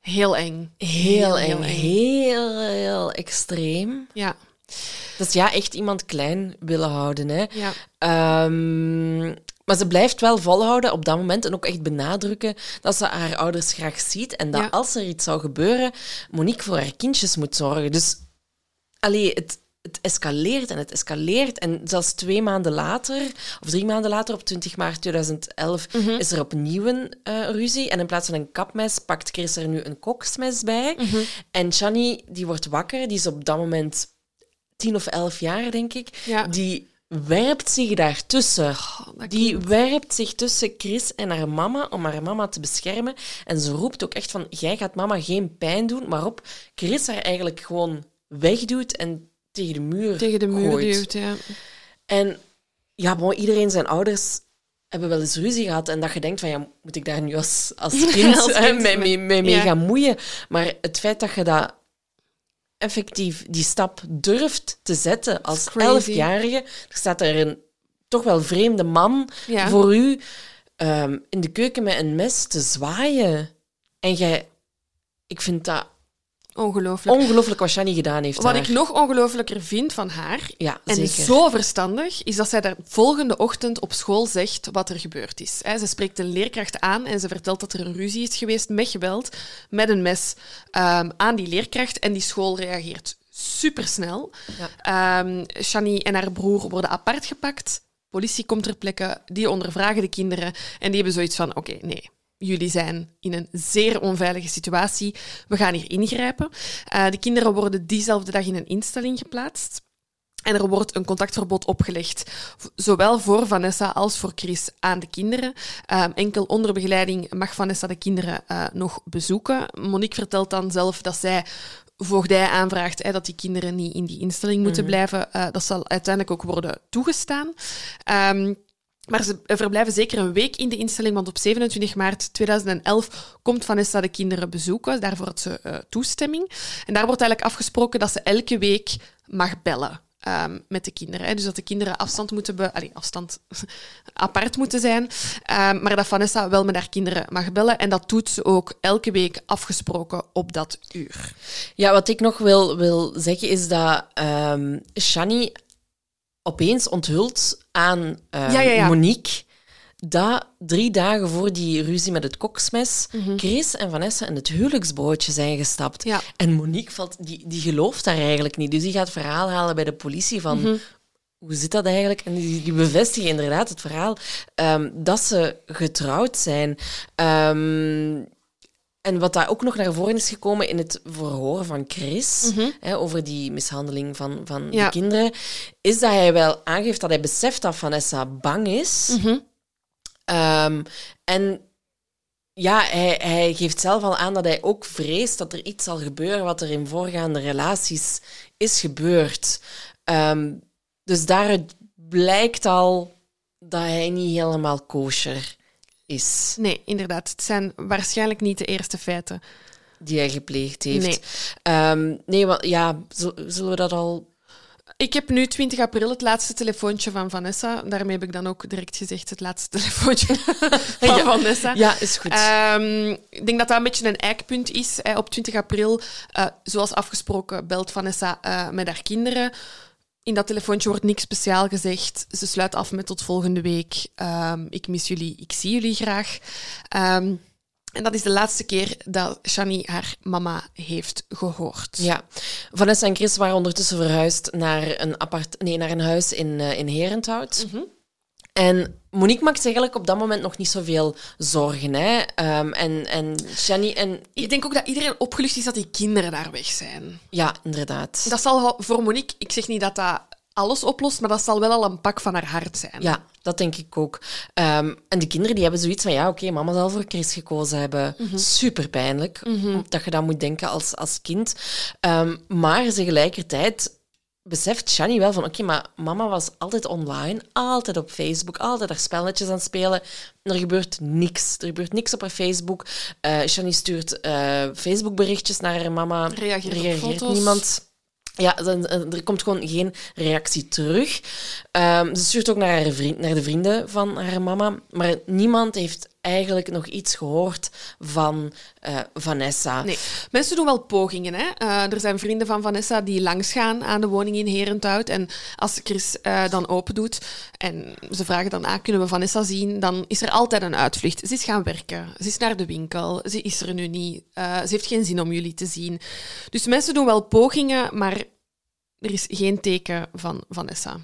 Heel eng. Heel, eng. Heel, heel extreem. Ja. Dat is ja echt iemand klein willen houden. Hè. Ja. Um, maar ze blijft wel volhouden op dat moment en ook echt benadrukken dat ze haar ouders graag ziet en dat als er iets zou gebeuren, Monique voor haar kindjes moet zorgen. Dus allee, het, het escaleert en het escaleert. En zelfs twee maanden later, of drie maanden later, op 20 maart 2011, Mhm. is er opnieuw een eh, ruzie. En in plaats van een kapmes pakt Chris er nu een koksmes bij. Mhm. En Shani, die wordt wakker. Die is op dat moment tien of elf jaar, denk ik. Ja. Die werpt zich daartussen. dat die werpt zich tussen Chris en haar mama om haar mama te beschermen. En ze roept ook echt van, jij gaat mama geen pijn doen. Maar op Chris haar eigenlijk gewoon wegduwt en tegen de muur Tegen de muur gooit. duwt, ja. En ja, bon, iedereen zijn ouders hebben wel eens ruzie gehad en dat je denkt van, ja, moet ik daar nu als, als kind, Als hè, kind mee, mee- mee, mee, mee ja. gaan moeien? Maar het feit dat je dat effectief die stap durft te zetten als elfjarige, er staat er een toch wel vreemde man Ja. voor u ehm, in de keuken met een mes te zwaaien. En jij, ik vind dat Ongelooflijk. ongelooflijk wat Shani gedaan heeft. Wat daar. ik nog ongelooflijker vind van haar, Ja, en zeker. zo verstandig, is dat zij de volgende ochtend op school zegt wat er gebeurd is. Ze spreekt een leerkracht aan en ze vertelt dat er een ruzie is geweest met geweld, met een mes, ehm, aan die leerkracht. En die school reageert supersnel. Ehm Shani en haar broer worden apart gepakt. Politie komt ter plekke, die ondervragen de kinderen en die hebben zoiets van: oké, nee. Jullie zijn in een zeer onveilige situatie. We gaan hier ingrijpen. Eh, de kinderen worden diezelfde dag in een instelling geplaatst. En er wordt een contactverbod opgelegd, zowel voor Vanessa als voor Chris aan de kinderen. Ehm, enkel onder begeleiding mag Vanessa de kinderen eh, nog bezoeken. Monique vertelt dan zelf dat zij voogdij aanvraagt hè, dat die kinderen niet in die instelling moeten blijven. Eh, dat zal uiteindelijk ook worden toegestaan. Ehm, maar ze verblijven zeker een week in de instelling, want op 27 maart 2011 komt Vanessa de kinderen bezoeken. Daarvoor had ze eh, toestemming. En daar wordt eigenlijk afgesproken dat ze elke week mag bellen. ehm, met de kinderen. Hè. Dus dat de kinderen afstand moeten be afstand apart moeten zijn. Ehm, maar dat Vanessa wel met haar kinderen mag bellen. En dat doet ze ook elke week afgesproken op dat uur. Ja, wat ik nog wil, wil zeggen is dat ehm Shani opeens onthult aan ehm, Ja, ja, ja. Monique dat drie dagen voor die ruzie met het koksmes Mhm. Chris en Vanessa in het huwelijksbootje zijn gestapt. En Monique valt, die, die gelooft daar eigenlijk niet. Dus die gaat verhaal halen bij de politie van... Mhm. Hoe zit dat eigenlijk? En die, die bevestigen inderdaad het verhaal ehm, dat ze getrouwd zijn. Ehm, en wat daar ook nog naar voren is gekomen in het verhoor van Chris, hè, over die mishandeling van, van Mhm. Ja. de kinderen, is dat hij wel aangeeft dat hij beseft dat Vanessa bang is. Mhm. Ehm, en ja, hij, hij geeft zelf al aan dat hij ook vreest dat er iets zal gebeuren wat er in voorgaande relaties is gebeurd. Ehm, dus daaruit blijkt al dat hij niet helemaal kosher is, Nee, inderdaad. Het zijn waarschijnlijk niet de eerste feiten. die hij gepleegd heeft. Nee. Ehm, nee, want ja, zul- zullen we dat al... Ik heb nu 20 april het laatste telefoontje van Vanessa. Daarmee heb ik dan ook direct gezegd het laatste telefoontje van Ja. Vanessa. Ja, is goed. Ehm, ik denk dat dat een beetje een eikpunt is. Hè. Op 20 april, eh, zoals afgesproken, belt Vanessa eh, met haar kinderen. In dat telefoontje wordt niks speciaal gezegd. Ze sluit af met tot volgende week. Ehm, ik mis jullie, ik zie jullie graag. Ehm, en dat is de laatste keer dat Shani haar mama heeft gehoord. Ja, Vanessa en Chris waren ondertussen verhuisd naar een, apart, nee, naar een huis in, eh, in Herenthout. Mhm. En Monique maakt zich eigenlijk op dat moment nog niet zoveel zorgen. Hè? Ehm, en, en Shani en... Ik denk ook dat iedereen opgelucht is dat die kinderen daar weg zijn. Ja, inderdaad. Dat zal voor Monique, ik zeg niet dat dat alles oplost, maar dat zal wel al een pak van haar hart zijn. Ja, dat denk ik ook. Ehm, en de kinderen die hebben zoiets van, ja, oké, mama zal voor Chris gekozen hebben. Mhm. Super pijnlijk dat je dat moet denken als, als kind. Ehm, maar tegelijkertijd beseft Shani wel van, oké, maar mama was altijd online, altijd op Facebook, altijd haar spelletjes aan het spelen. En er gebeurt niks. Er gebeurt niks op haar Facebook. Eh Shani stuurt eh Facebook-berichtjes naar haar mama. Reageert niemand. Ja, eh, er komt gewoon geen reactie terug. Ehm, ze stuurt ook naar, haar vriend, naar de vrienden van haar mama. Maar niemand heeft eigenlijk nog iets gehoord van eh, Vanessa. Nee, mensen doen wel pogingen. Hè? Eh, er zijn vrienden van Vanessa die langsgaan aan de woning in Herenthout. En als Chris eh, dan open doet en ze vragen dan, ah, kunnen we Vanessa zien? Dan is er altijd een uitvlucht. Ze is gaan werken, ze is naar de winkel, ze is er nu niet. Ze heeft geen zin om jullie te zien. Dus mensen doen wel pogingen, maar er is geen teken van Vanessa.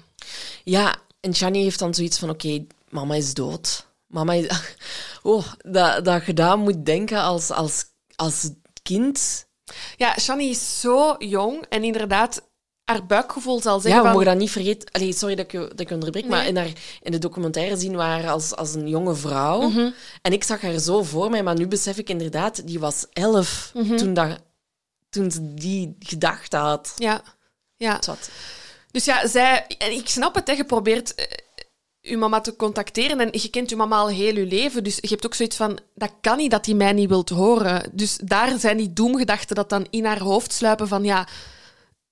Ja, en Shani heeft dan zoiets van, oké, mama is dood. Mama is... Oh, dat, dat je moet denken als, als, als kind. Ja, Shani is zo jong en inderdaad, haar buikgevoel zal Ja, zeggen we van... mogen dat niet vergeten. Allee, sorry dat ik je, dat ik onderbreek, maar in, haar, in de documentaire zien we haar als, als een jonge vrouw. Mhm. En ik zag haar zo voor mij, maar nu besef ik inderdaad, die was elf Mhm. toen, dat, toen ze die gedachte had. Ja, ja. Dus ja, zij... En ik snap het, hè. Je probeert eh, je mama te contacteren en je kent je mama al heel je leven. Dus je hebt ook zoiets van, dat kan niet dat hij mij niet wilt horen. Dus daar zijn die doemgedachten dat dan in haar hoofd sluipen van, ja,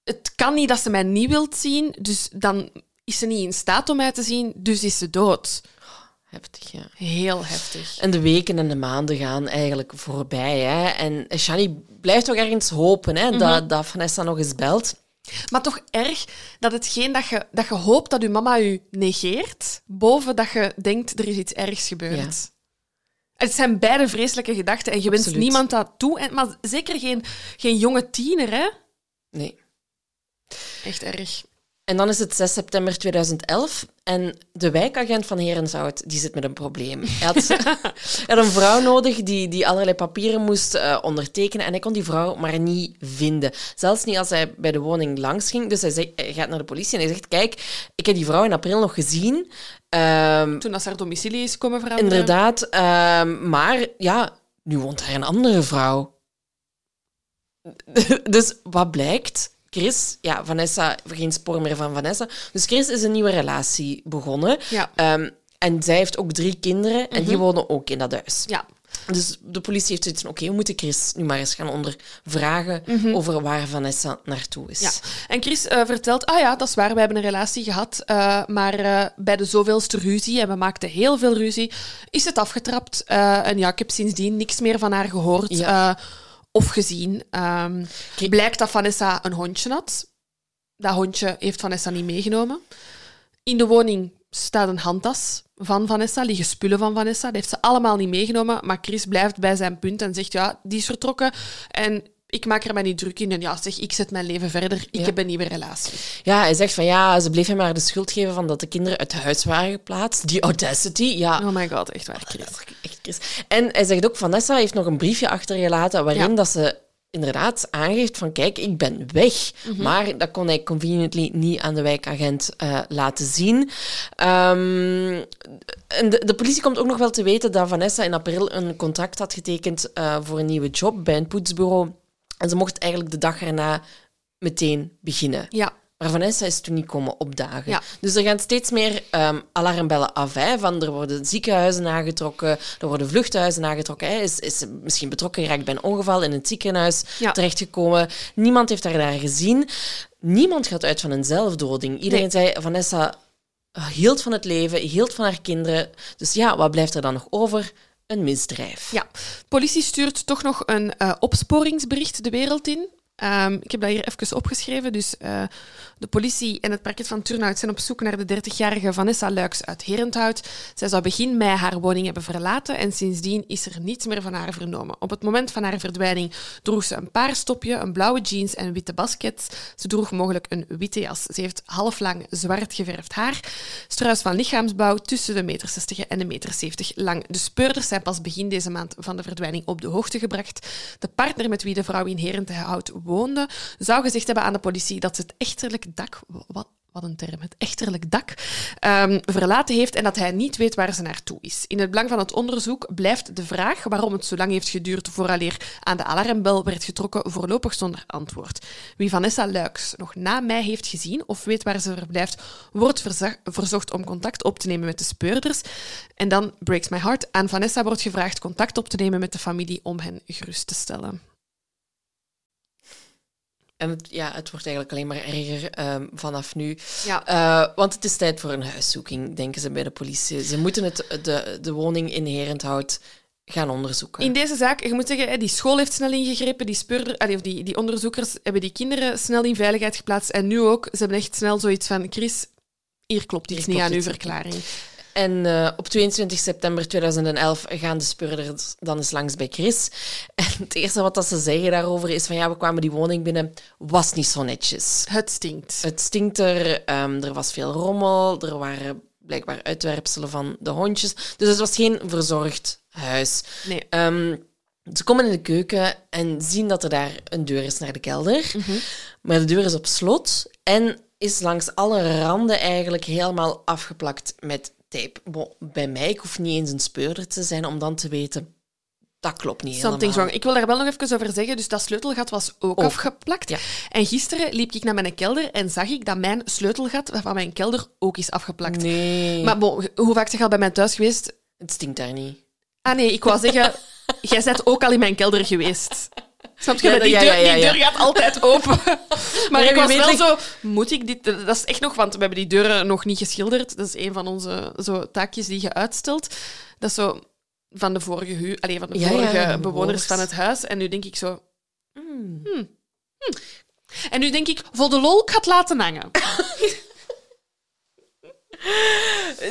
het kan niet dat ze mij niet wilt zien, dus dan is ze niet in staat om mij te zien, dus is ze dood. Heftig, ja. Heel heftig. En de weken en de maanden gaan eigenlijk voorbij. Hè? En Shani blijft toch ergens hopen hè? Mhm. dat, dat Vanessa nog eens belt. Maar toch erg dat hetgeen dat je, dat je hoopt dat je mama je negeert, boven dat je denkt er is iets ergs gebeurd. Ja. Het zijn beide vreselijke gedachten en je wenst niemand dat toe. En, maar zeker geen, geen jonge tiener, hè? Nee. Echt erg. En dan is het 6 september 2011 en de wijkagent van Herenshout die zit met een probleem. Hij had, hij had een vrouw nodig die, die allerlei papieren moest eh, ondertekenen en hij kon die vrouw maar niet vinden. Zelfs niet als hij bij de woning langs ging. Dus hij, hij gaat naar de politie en hij zegt, kijk, ik heb die vrouw in april nog gezien. Ehm, Toen ze haar domicilie is komen veranderen. inderdaad, ehm, maar ja, nu woont daar een andere vrouw. dus wat blijkt? Chris, ja, Vanessa, geen spoor meer van Vanessa. Dus Chris is een nieuwe relatie begonnen. Ja. Ehm, en zij heeft ook drie kinderen en die wonen ook in dat huis. Ja. Dus de politie heeft zoiets van, oké, we moeten Chris nu maar eens gaan ondervragen over waar Vanessa naartoe is. Ja. En Chris eh, vertelt, ah ja, dat is waar, we hebben een relatie gehad, eh, maar eh, bij de zoveelste ruzie, en we maakten heel veel ruzie, is het afgetrapt. En ja, ik heb sindsdien niks meer van haar gehoord Ja. Of gezien. Oké. Blijkt dat Vanessa een hondje had. Dat hondje heeft Vanessa niet meegenomen. In de woning staat een handtas van Vanessa, liggen spullen van Vanessa. Dat heeft ze allemaal niet meegenomen, maar Chris blijft bij zijn punt en zegt, ja, die is vertrokken en ik maak er mij niet druk in. En ja, zeg, ik zet mijn leven verder, ik Ja. heb een nieuwe relatie. Ja, hij zegt van ja, ze bleef hem maar de schuld geven van dat de kinderen uit huis waren geplaatst. Die audacity, ja. Oh my god, echt waar, Chris. Echt, Chris. En hij zegt ook, Vanessa heeft nog een briefje achtergelaten waarin Ja. dat ze inderdaad aangeeft van kijk, ik ben weg. Mhm. Maar dat kon hij conveniently niet aan de wijkagent eh, laten zien. Ehm, en de, de politie komt ook nog wel te weten dat Vanessa in april een contract had getekend eh, voor een nieuwe job bij een poetsbureau. En ze mocht eigenlijk de dag erna meteen beginnen. Ja, Maar Vanessa is toen niet komen opdagen. Ja. Dus er gaan steeds meer ehm, alarmbellen af. Hè, van er worden ziekenhuizen aangetrokken, er worden vluchthuizen aangetrokken. Is, is misschien betrokken geraakt bij een ongeval in het ziekenhuis Ja. terechtgekomen. Niemand heeft haar daar gezien. Niemand gaat uit van een zelfdoding. Iedereen zei, Vanessa hield van het leven, hield van haar kinderen. Dus ja, wat blijft er dan nog over? Een misdrijf. ja. Politie stuurt toch nog een eh, opsporingsbericht de wereld in. Ehm, ik heb dat hier even opgeschreven. Dus eh, de politie en het parket van Turnhout zijn op zoek naar de 30-jarige Vanessa Luiks uit Herenthout. Zij zou begin mei haar woning hebben verlaten en sindsdien is er niets meer van haar vernomen. Op het moment van haar verdwijning droeg ze een paarstopje, een blauwe jeans en witte baskets. Ze droeg mogelijk een witte jas. Ze heeft halflang zwart geverfd haar. Struis van lichaamsbouw tussen de meter 60 en de meter 70 lang. De speurders zijn pas begin deze maand van de verdwijning op de hoogte gebracht. De partner met wie de vrouw in Herenthout zou gezegd hebben aan de politie dat ze het echterlijk dak... Wat, wat wat een term, het echterlijk dak, ehm, verlaten heeft en dat hij niet weet waar ze naartoe is. In het belang van het onderzoek blijft de vraag waarom het zo lang heeft geduurd vooraleer aan de alarmbel werd getrokken voorlopig zonder antwoord. Wie Vanessa Luiks nog na mij heeft gezien of weet waar ze verblijft, wordt verzocht om contact op te nemen met de speurders. En dan breaks my heart. Aan Vanessa wordt gevraagd contact op te nemen met de familie om hen gerust te stellen. En het, ja, het wordt eigenlijk alleen maar erger ehm, vanaf nu. Ja. Uh, want het is tijd voor een huiszoeking, denken ze bij de politie. Ze moeten het, de, de woning in Herenthout gaan onderzoeken. In deze zaak, je moet zeggen, die school heeft snel ingegrepen, die, speurder, of die, die onderzoekers hebben die kinderen snel in veiligheid geplaatst. En nu ook, ze hebben echt snel zoiets van, Chris, hier klopt iets niet aan uw verklaring. En uh, op 22 september 2011 gaan de speurders dan eens langs bij Chris. En het eerste wat dat ze zeggen daarover is van ja, we kwamen die woning binnen, was niet zo netjes. Het stinkt. Het stinkt er, um, er was veel rommel, er waren blijkbaar uitwerpselen van de hondjes. Dus het was geen verzorgd huis. Nee. Um, ze komen in de keuken en zien dat er daar een deur is naar de kelder. Mm -hmm. Maar de deur is op slot en is langs alle randen eigenlijk helemaal afgeplakt met tape. bij mij, ik hoef niet eens een speurder te zijn om dan te weten dat klopt niet Something's helemaal. wrong. Ik wil daar wel nog even over zeggen. Dus dat sleutelgat was ook, afgeplakt. Ja. En gisteren liep ik naar mijn kelder en zag ik dat mijn sleutelgat van mijn kelder ook is afgeplakt. Nee. Maar bon, hoe vaak zeg je al bij mij thuis geweest? Het stinkt daar niet. Ah nee, ik wou zeggen, jij bent ook al in mijn kelder geweest. Snap je? Ja, die, deur, ja, ja, die, deur, gaat altijd open. maar ik was wel zo... Moet ik dit... Dat is echt nog... Want we hebben die deuren nog niet geschilderd. Dat is een van onze zo, taakjes die je uitstelt. Dat is zo van de vorige, hu Allee, van de vorige bewoners van het huis. En nu denk ik zo... Hmm, hmm, hmm. En nu denk ik, voor de lol, ik ga het laten hangen.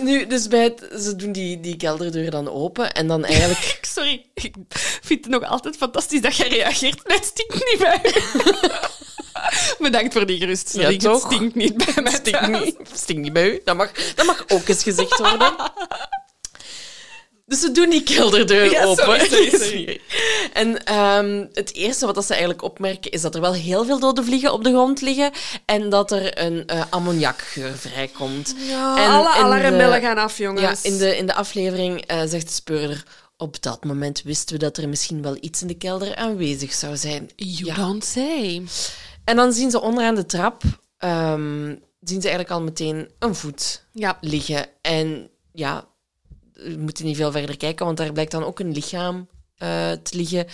Nu, dus bij het, ze doen die, die kelderdeur dan open en dan eigenlijk... Sorry, ik vind het nog altijd fantastisch dat jij reageert. Het stinkt niet bij Bedankt voor die geruststelling. Ja, het stinkt niet bij mij. Het stinkt niet, stinkt niet bij u. Dat mag, dat mag ook eens gezegd worden. Dus ze doen die kelderdeur ja, open. Sorry, sorry, En um, het eerste wat ze eigenlijk opmerken is dat er wel heel veel dode vliegen op de grond liggen en dat er een uh, ammoniakgeur vrijkomt. Ja, en alle alarmbellen gaan af, jongens. Ja, in de, in de aflevering uh, zegt de speurder... Op dat moment wisten we dat er misschien wel iets in de kelder aanwezig zou zijn. You don't say. En dan zien ze onderaan de trap... Um, zien ze eigenlijk al meteen een voet ja. liggen. En ja, we moeten niet veel verder kijken, want daar blijkt dan ook een lichaam uh, te liggen.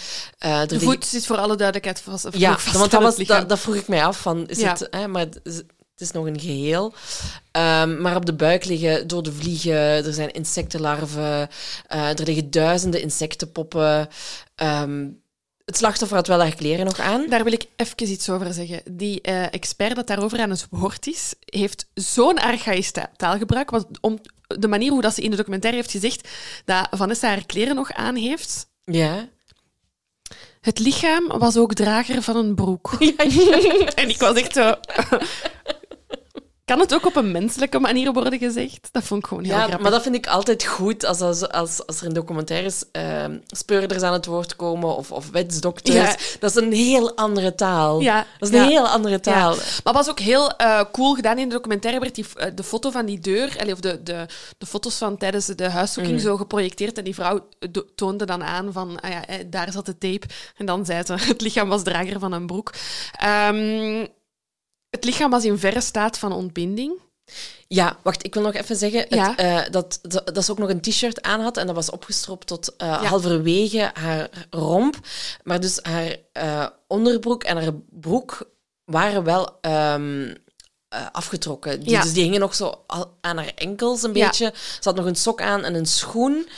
Uh, de voet liggen... is voor alle duidelijkheid vast. Ja, vast want dat, was, dat, dat, vroeg ik mij af. Van, is ja. het, hè, maar het is, het is nog een geheel. Um, maar op de buik liggen door de vliegen, er zijn insectenlarven, uh, er liggen duizenden insectenpoppen. Um, het slachtoffer had wel haar kleren nog aan. Daar wil ik even iets over zeggen. Die uh, expert dat daarover aan het woord is, heeft zo'n archaïs taalgebruik. Want om de manier hoe dat ze in de documentaire heeft gezegd dat Vanessa haar kleren nog aan heeft. Ja. Het lichaam was ook drager van een broek. Ja, ja. en ik was echt zo... Kan het ook op een menselijke manier worden gezegd? Dat vond ik gewoon heel ja, grappig. maar dat vind ik altijd goed als, als, als, als er in documentaires uh, speurders aan het woord komen of, of wetsdokters. Ja. Dat is een heel andere taal. Ja. Dat is een ja. heel andere taal. Maar was ook heel uh, cool gedaan in de documentaire. werd die, uh, de foto van die deur, of de, de, de foto's van tijdens de huiszoeking mm. zo geprojecteerd. En die vrouw toonde dan aan van, ah ja, daar zat de tape. En dan zei ze, het lichaam was drager van een broek. Um, het lichaam was in verre staat van ontbinding. Ja, wacht, ik wil nog even zeggen het, uh, dat, dat, dat ze ook nog een t-shirt aan had en dat was opgestropt tot uh, ja. halverwege haar romp. Maar dus haar uh, onderbroek en haar broek waren wel um, uh, afgetrokken. Die, ja. Dus die hingen nog zo aan haar enkels een beetje. Ja. Ze had nog een sok aan en een schoen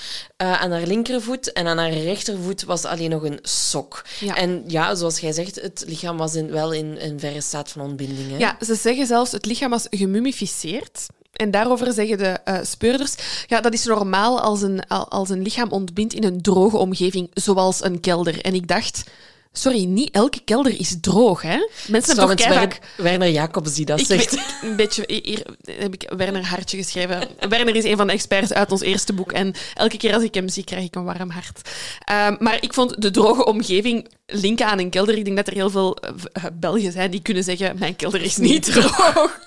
uh, aan haar linkervoet. En aan haar rechtervoet was alleen nog een sok. Ja. En ja, zoals jij zegt, het lichaam was in, wel in een verre staat van ontbinding. Hè? Ja, ze zeggen zelfs het lichaam was gemummificeerd. En daarover zeggen de uh, speurders, ja, dat is normaal als een, als een lichaam ontbindt in een droge omgeving, zoals een kelder. En ik dacht, Sorry, niet elke kelder is droog, hè? Mensen hebben toch. Wer- Werner Jacobs die dat Ik zegt. weet een beetje... Hier heb ik Werner Hartje geschreven. Werner is een van de experts uit ons eerste boek. En elke keer als ik hem zie, krijg ik een warm hart. Ehm, maar ik vond de droge omgeving linken aan een kelder. Ik denk dat er heel veel eh, Belgen zijn die kunnen zeggen: Mijn kelder is niet droog.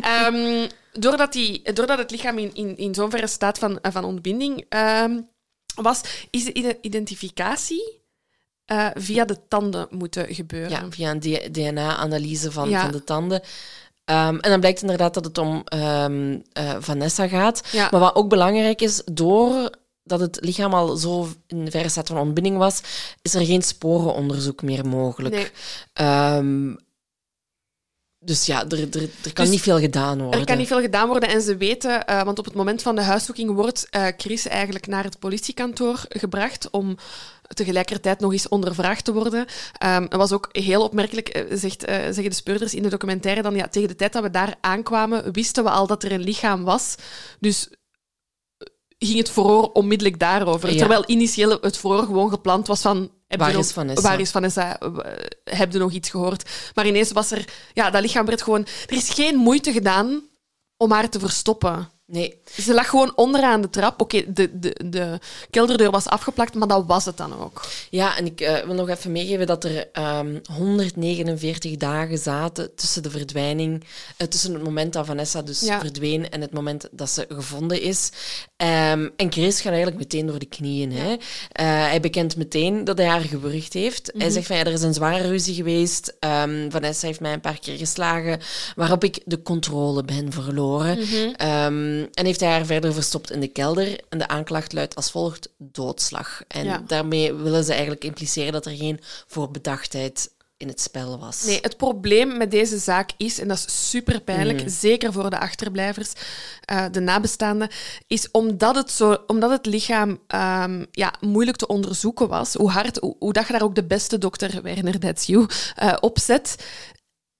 Ehm, doordat, die, doordat het lichaam in, in, in zo'n verre staat van, van ontbinding ehm, was, is de ide- identificatie eh, via de tanden moeten gebeuren. Ja, via een DNA-analyse van, Ja. van de tanden. Ehm, en dan blijkt inderdaad dat het om ehm, eh, Vanessa gaat. Ja. Maar wat ook belangrijk is, doordat het lichaam al zo in verre staat van ontbinding was, is er geen sporenonderzoek meer mogelijk. Nee. Ehm, dus ja, er, er, er kan Dus niet veel gedaan worden. Er kan niet veel gedaan worden en ze weten, eh, want op het moment van de huiszoeking wordt eh, Chris eigenlijk naar het politiekantoor gebracht om tegelijkertijd nog eens ondervraagd te worden. Ehm dat was ook heel opmerkelijk, eh, zegt, zeggen de speurders in de documentaire, dan ja, tegen de tijd dat we daar aankwamen, wisten we al dat er een lichaam was. Dus ging het verhoor onmiddellijk daarover. Ja. Terwijl initieel het verhoor gewoon gepland was van... Waar nog- is Vanessa? Waar is Vanessa? Heb je nog iets gehoord? Maar ineens was er... Ja, dat lichaam werd gewoon... Er is geen moeite gedaan om haar te verstoppen. Nee, Ze lag gewoon onderaan de trap. Oké, de, de, de kelderdeur was afgeplakt, maar dat was het dan ook. Ja, en ik eh, wil nog even meegeven dat er ehm 149 dagen zaten tussen de verdwijning, eh, tussen het moment dat Vanessa dus Ja. verdween en het moment dat ze gevonden is. Ehm, en Chris gaat eigenlijk meteen door de knieën. Hè. Eh, hij bekent meteen dat hij haar gewurgd heeft. Hij Mhm. zegt van ja, er is een zware ruzie geweest. Ehm, Vanessa heeft mij een paar keer geslagen, waarop ik de controle ben verloren. Ehm, en heeft hij haar verder verstopt in de kelder. En de aanklacht luidt als volgt: doodslag. En Ja. daarmee willen ze eigenlijk impliceren dat er geen voorbedachtheid in het spel was. Nee, het probleem met deze zaak is, en dat is super pijnlijk, zeker voor de achterblijvers, eh, de nabestaanden, is omdat het, zo, omdat het lichaam ehm, ja, moeilijk te onderzoeken was, hoe hard, hoe, hoe dat je daar ook de beste dokter, Werner, that's you, op zet.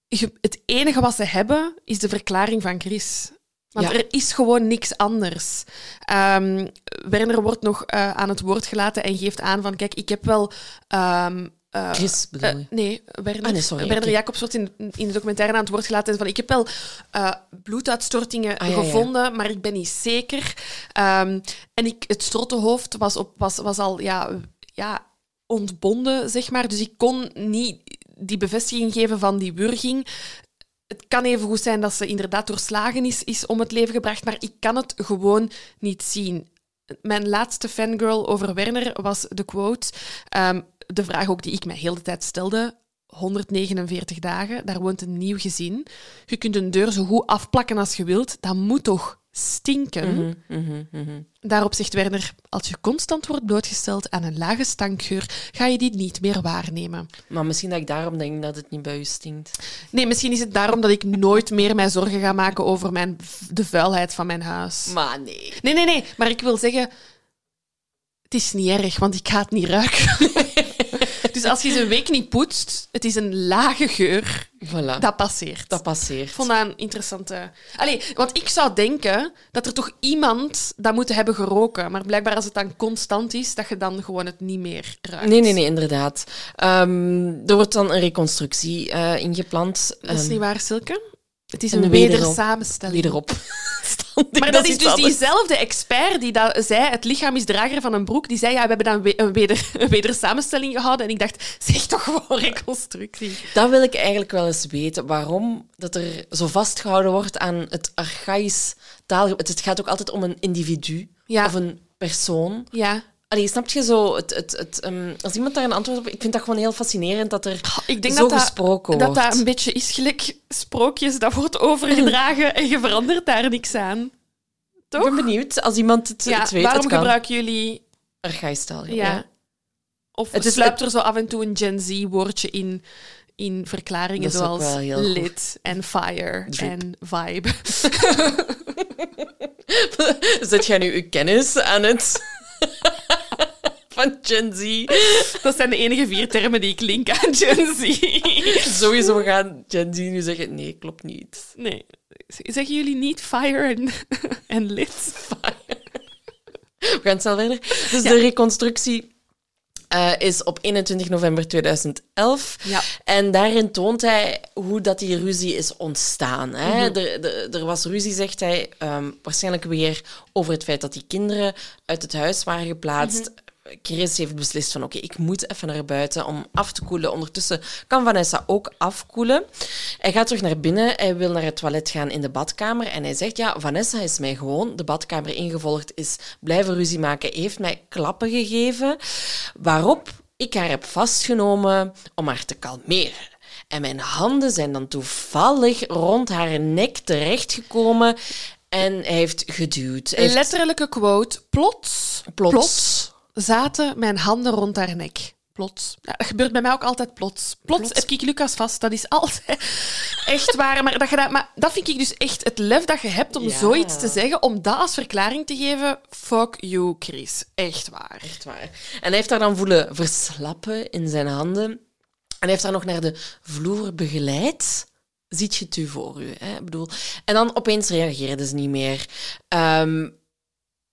Je- het enige wat ze hebben, is de verklaring van Chris. Want Ja. er is gewoon niks anders. Ehm, Werner wordt nog eh, aan het woord gelaten en geeft aan van, kijk, ik heb wel... ehm, eh, Chris bedoel eh, nee, Werner, Ah, nee, sorry, Werner. Jacobs wordt in, in de documentaire aan het woord gelaten. en Van, ik heb wel bloeduitstortingen Ah, ja, ja. gevonden, maar ik ben niet zeker. Ehm, en ik, het strottenhoofd was, op, was, was al ja, ja, ontbonden, zeg maar. Dus ik kon niet die bevestiging geven van die wurging. Het kan even goed zijn dat ze inderdaad doorslagen is, is om het leven gebracht, maar ik kan het gewoon niet zien. Mijn laatste fangirl over Werner was de quote. ehm, de vraag ook die ik mij heel de tijd stelde. 149 dagen, daar woont een nieuw gezin. Je kunt een deur zo goed afplakken als je wilt. Dat moet toch stinken? Mhm, mhm. Daarop zegt Werner, als je constant wordt blootgesteld aan een lage stankgeur, ga je die niet meer waarnemen. Maar misschien dat ik daarom denk dat het niet bij u stinkt. Nee, misschien is het daarom dat ik nooit meer mij zorgen ga maken over mijn, de vuilheid van mijn huis. Maar nee. Nee, nee, nee. Maar ik wil zeggen, het is niet erg, want ik ga het niet ruiken. dus als je ze een week niet poetst, het is een lage geur, Voilà. dat passeert. Dat passeert. Ik vond dat een interessante... Allee, want ik zou denken dat er toch iemand dat moet hebben geroken. Maar blijkbaar als het dan constant is, dat je dan gewoon het niet meer ruikt. Nee, nee, nee, inderdaad. Ehm, er wordt dan een reconstructie eh, ingepland. Dat is Ehm, niet waar, Silke. Het is en een wederop- wedersamenstelling. Wederop. Maar dat is dus anders. diezelfde expert die dat zei, het lichaam is drager van een broek, die zei, ja, we hebben dan een, weder, een wedersamenstelling gehouden. En ik dacht, zeg toch gewoon reconstructie. Dat wil ik eigenlijk wel eens weten. Waarom dat er zo vastgehouden wordt aan het archaïs taal. Het, het gaat ook altijd om een individu Ja. of een persoon. Ja. Allee, snap je zo? Het, het, het, ehm, als iemand daar een antwoord op... Ik vind dat gewoon heel fascinerend dat er Ik denk zo dat gesproken dat wordt. dat een beetje is gelijk sprookjes, dat wordt overgedragen en je verandert daar niks aan. Ik Toch? ben benieuwd, als iemand het, ja, het weet, waarom het gebruiken jullie... Archaïs taal. Ja. Of Het is- sluipt er zo af en toe een Gen Z-woordje in, in verklaringen zoals lit en fire en vibe. Zet jij nu uw kennis aan het... van Gen Z? Dat zijn de enige vier termen die ik link aan Gen Z. Sowieso gaan Gen Z nu zeggen, nee, klopt niet. Nee. Zeggen jullie niet fire en, en lit? We gaan snel verder. Dus de reconstructie eh, is op 21 november 2011. Ja. En daarin toont hij hoe dat die ruzie is ontstaan. Hè? Mhm. er, er, er was ruzie, zegt hij, ehm, waarschijnlijk weer over het feit dat die kinderen uit het huis waren geplaatst. Mhm. Chris heeft beslist van oké, ik moet even naar buiten om af te koelen. Ondertussen kan Vanessa ook afkoelen. Hij gaat terug naar binnen. Hij wil naar het toilet gaan in de badkamer. En hij zegt, ja, Vanessa is mij gewoon de badkamer ingevolgd, is blijven ruzie maken, heeft mij klappen gegeven. Waarop ik haar heb vastgenomen om haar te kalmeren. En mijn handen zijn dan toevallig rond haar nek terechtgekomen. En hij heeft geduwd. Hij heeft Letterlijke quote. Plots, plots. Zaten mijn handen rond haar nek. Plots. Ja, dat gebeurt bij mij ook altijd plots. Plots, Plots. heb ik Lucas vast. Dat is altijd echt waar. Maar dat, je dat, maar dat vind ik dus echt het lef dat je hebt om Ja. zoiets te zeggen, om dat als verklaring te geven. Fuck you, Chris. Echt waar. Echt waar. En hij heeft haar dan voelen verslappen in zijn handen. En hij heeft haar nog naar de vloer begeleid. Ziet je het u voor u? Hè? Ik bedoel, en dan opeens reageerde ze niet meer. Ehm,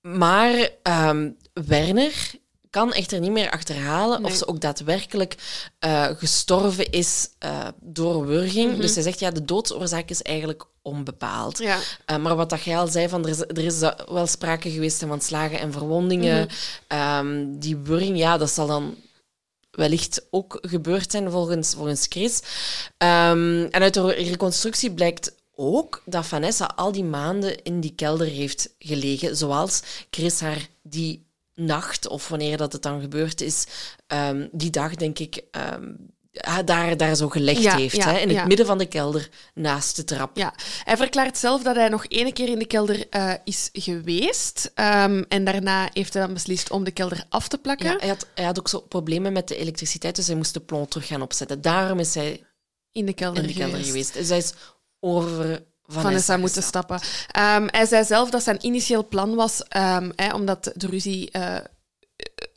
maar ehm, Werner kan echter niet meer achterhalen Nee. of ze ook daadwerkelijk eh, gestorven is eh, door wurging. Dus hij zegt, ja, de doodsoorzaak is eigenlijk onbepaald. Ja. Uh, maar wat dat jij al zei, van, er, is, er is wel sprake geweest van slagen en verwondingen. Ehm, die wurging, ja, dat zal dan wellicht ook gebeurd zijn volgens, volgens Chris. Ehm, en uit de reconstructie blijkt ook dat Vanessa al die maanden in die kelder heeft gelegen, zoals Chris haar die nacht, of wanneer dat het dan gebeurd is, ehm, die dag, denk ik, ehm, daar, daar zo gelegd Ja, heeft. ja, hè, in het ja. midden van de kelder, naast de trap. Ja, hij verklaart zelf dat hij nog één keer in de kelder eh, is geweest. Ehm, en daarna heeft hij dan beslist om de kelder af te plakken. Ja, hij, had, hij had ook zo problemen met de elektriciteit, dus hij moest de plomb terug gaan opzetten. Daarom is hij in de kelder, in de kelder geweest. geweest. Dus hij is over Vanessa, Vanessa moeten stappen. Ehm, hij zei zelf dat zijn initieel plan was, ehm, omdat de ruzie eh,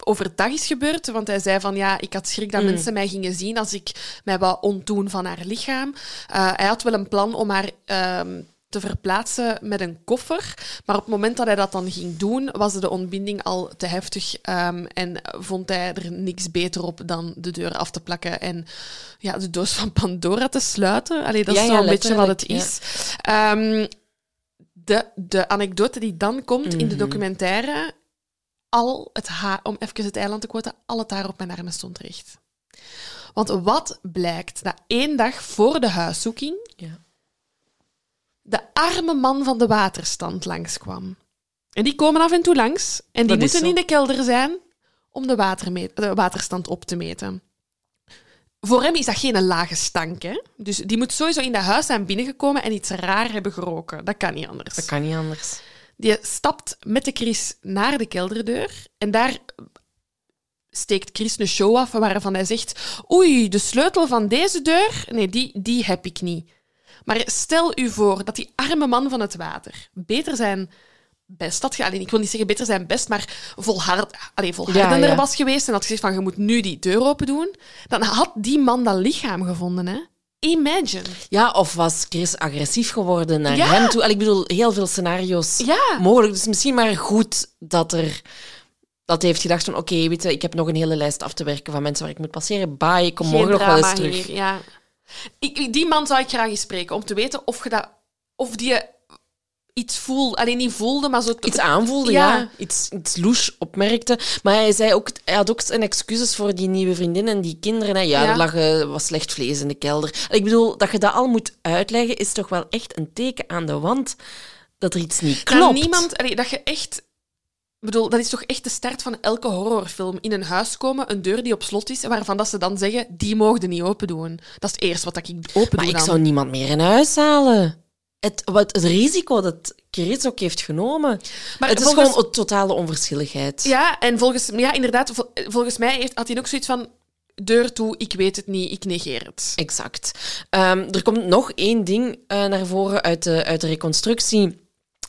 overdag is gebeurd. Want hij zei van ja, ik had schrik dat Mm. mensen mij gingen zien als ik mij wou ontdoen van haar lichaam. Eh, hij had wel een plan om haar ehm, te verplaatsen met een koffer. Maar op het moment dat hij dat dan ging doen, was de ontbinding al te heftig. ehm, en vond hij er niks beter op dan de deur af te plakken en ja, de doos van Pandora te sluiten. Allee, dat Ja, is ja, zo'n beetje wat het is. Ehm, de, de anekdote die dan komt in de Mhm. documentaire, al het haar, om even het eiland te quoten, al het haar op mijn armen stond recht. Want wat blijkt? Dat één dag voor de huiszoeking Ja. De arme man van de waterstand langskwam. En die komen af en toe langs en die Dat moeten in de kelder zijn om de, de waterstand op te meten. Voor hem is dat geen lage stank. Hè? Dus die moet sowieso in dat huis zijn binnengekomen en iets raar hebben geroken. Dat kan niet anders. Dat kan niet anders. Die stapt met de Chris naar de kelderdeur en daar steekt Chris een show af waarvan hij zegt oei, de sleutel van deze deur, nee, die, die heb ik niet. Maar stel u voor dat die arme man van het water beter zijn best had gedaan. Ik wil niet zeggen beter zijn best, maar volhard, allee, volhardender Ja, ja. was geweest en had gezegd van je moet nu die deur open doen. Dan had die man dat lichaam gevonden. Hè? Imagine. Ja, of was Chris agressief geworden naar Ja. hem toe? Allee, Ik bedoel, heel veel scenario's mogelijk. Dus misschien maar goed dat er... Dat hij heeft gedacht van, oké, weet je, ik heb nog een hele lijst af te werken van mensen waar ik moet passeren. Bye, ik kom Geen morgen nog wel eens terug. hier, ja. Ik, die man zou ik graag eens spreken, om te weten of, je dat, of die iets voelde. Alleen niet voelde, maar zo... Iets aanvoelde, ja. Ja. Iets, iets louche opmerkte. Maar hij, zei ook, hij had ook zijn excuses voor die nieuwe vriendin en die kinderen. Hè. Ja, Ja. er lag eh, wat slecht vlees in de kelder. Ik bedoel, dat je dat al moet uitleggen, is toch wel echt een teken aan de wand dat er iets niet Dat klopt. niemand... allee, dat je echt... Ik bedoel, dat is toch echt de start van elke horrorfilm. In een huis komen, een deur die op slot is, waarvan dat ze dan zeggen, die mogen niet open doen. Dat is het eerste wat ik open Maar doe ik dan. zou niemand meer in huis halen. Het, wat, het risico dat Chris ook heeft genomen. Maar het is volgens- gewoon een totale onverschilligheid. Ja, en volgens, ja, inderdaad, vol- volgens mij heeft, had hij ook zoiets van... Deur toe, ik weet het niet, ik negeer het. Exact. Ehm, er komt nog één ding eh, naar voren uit de, uit de reconstructie.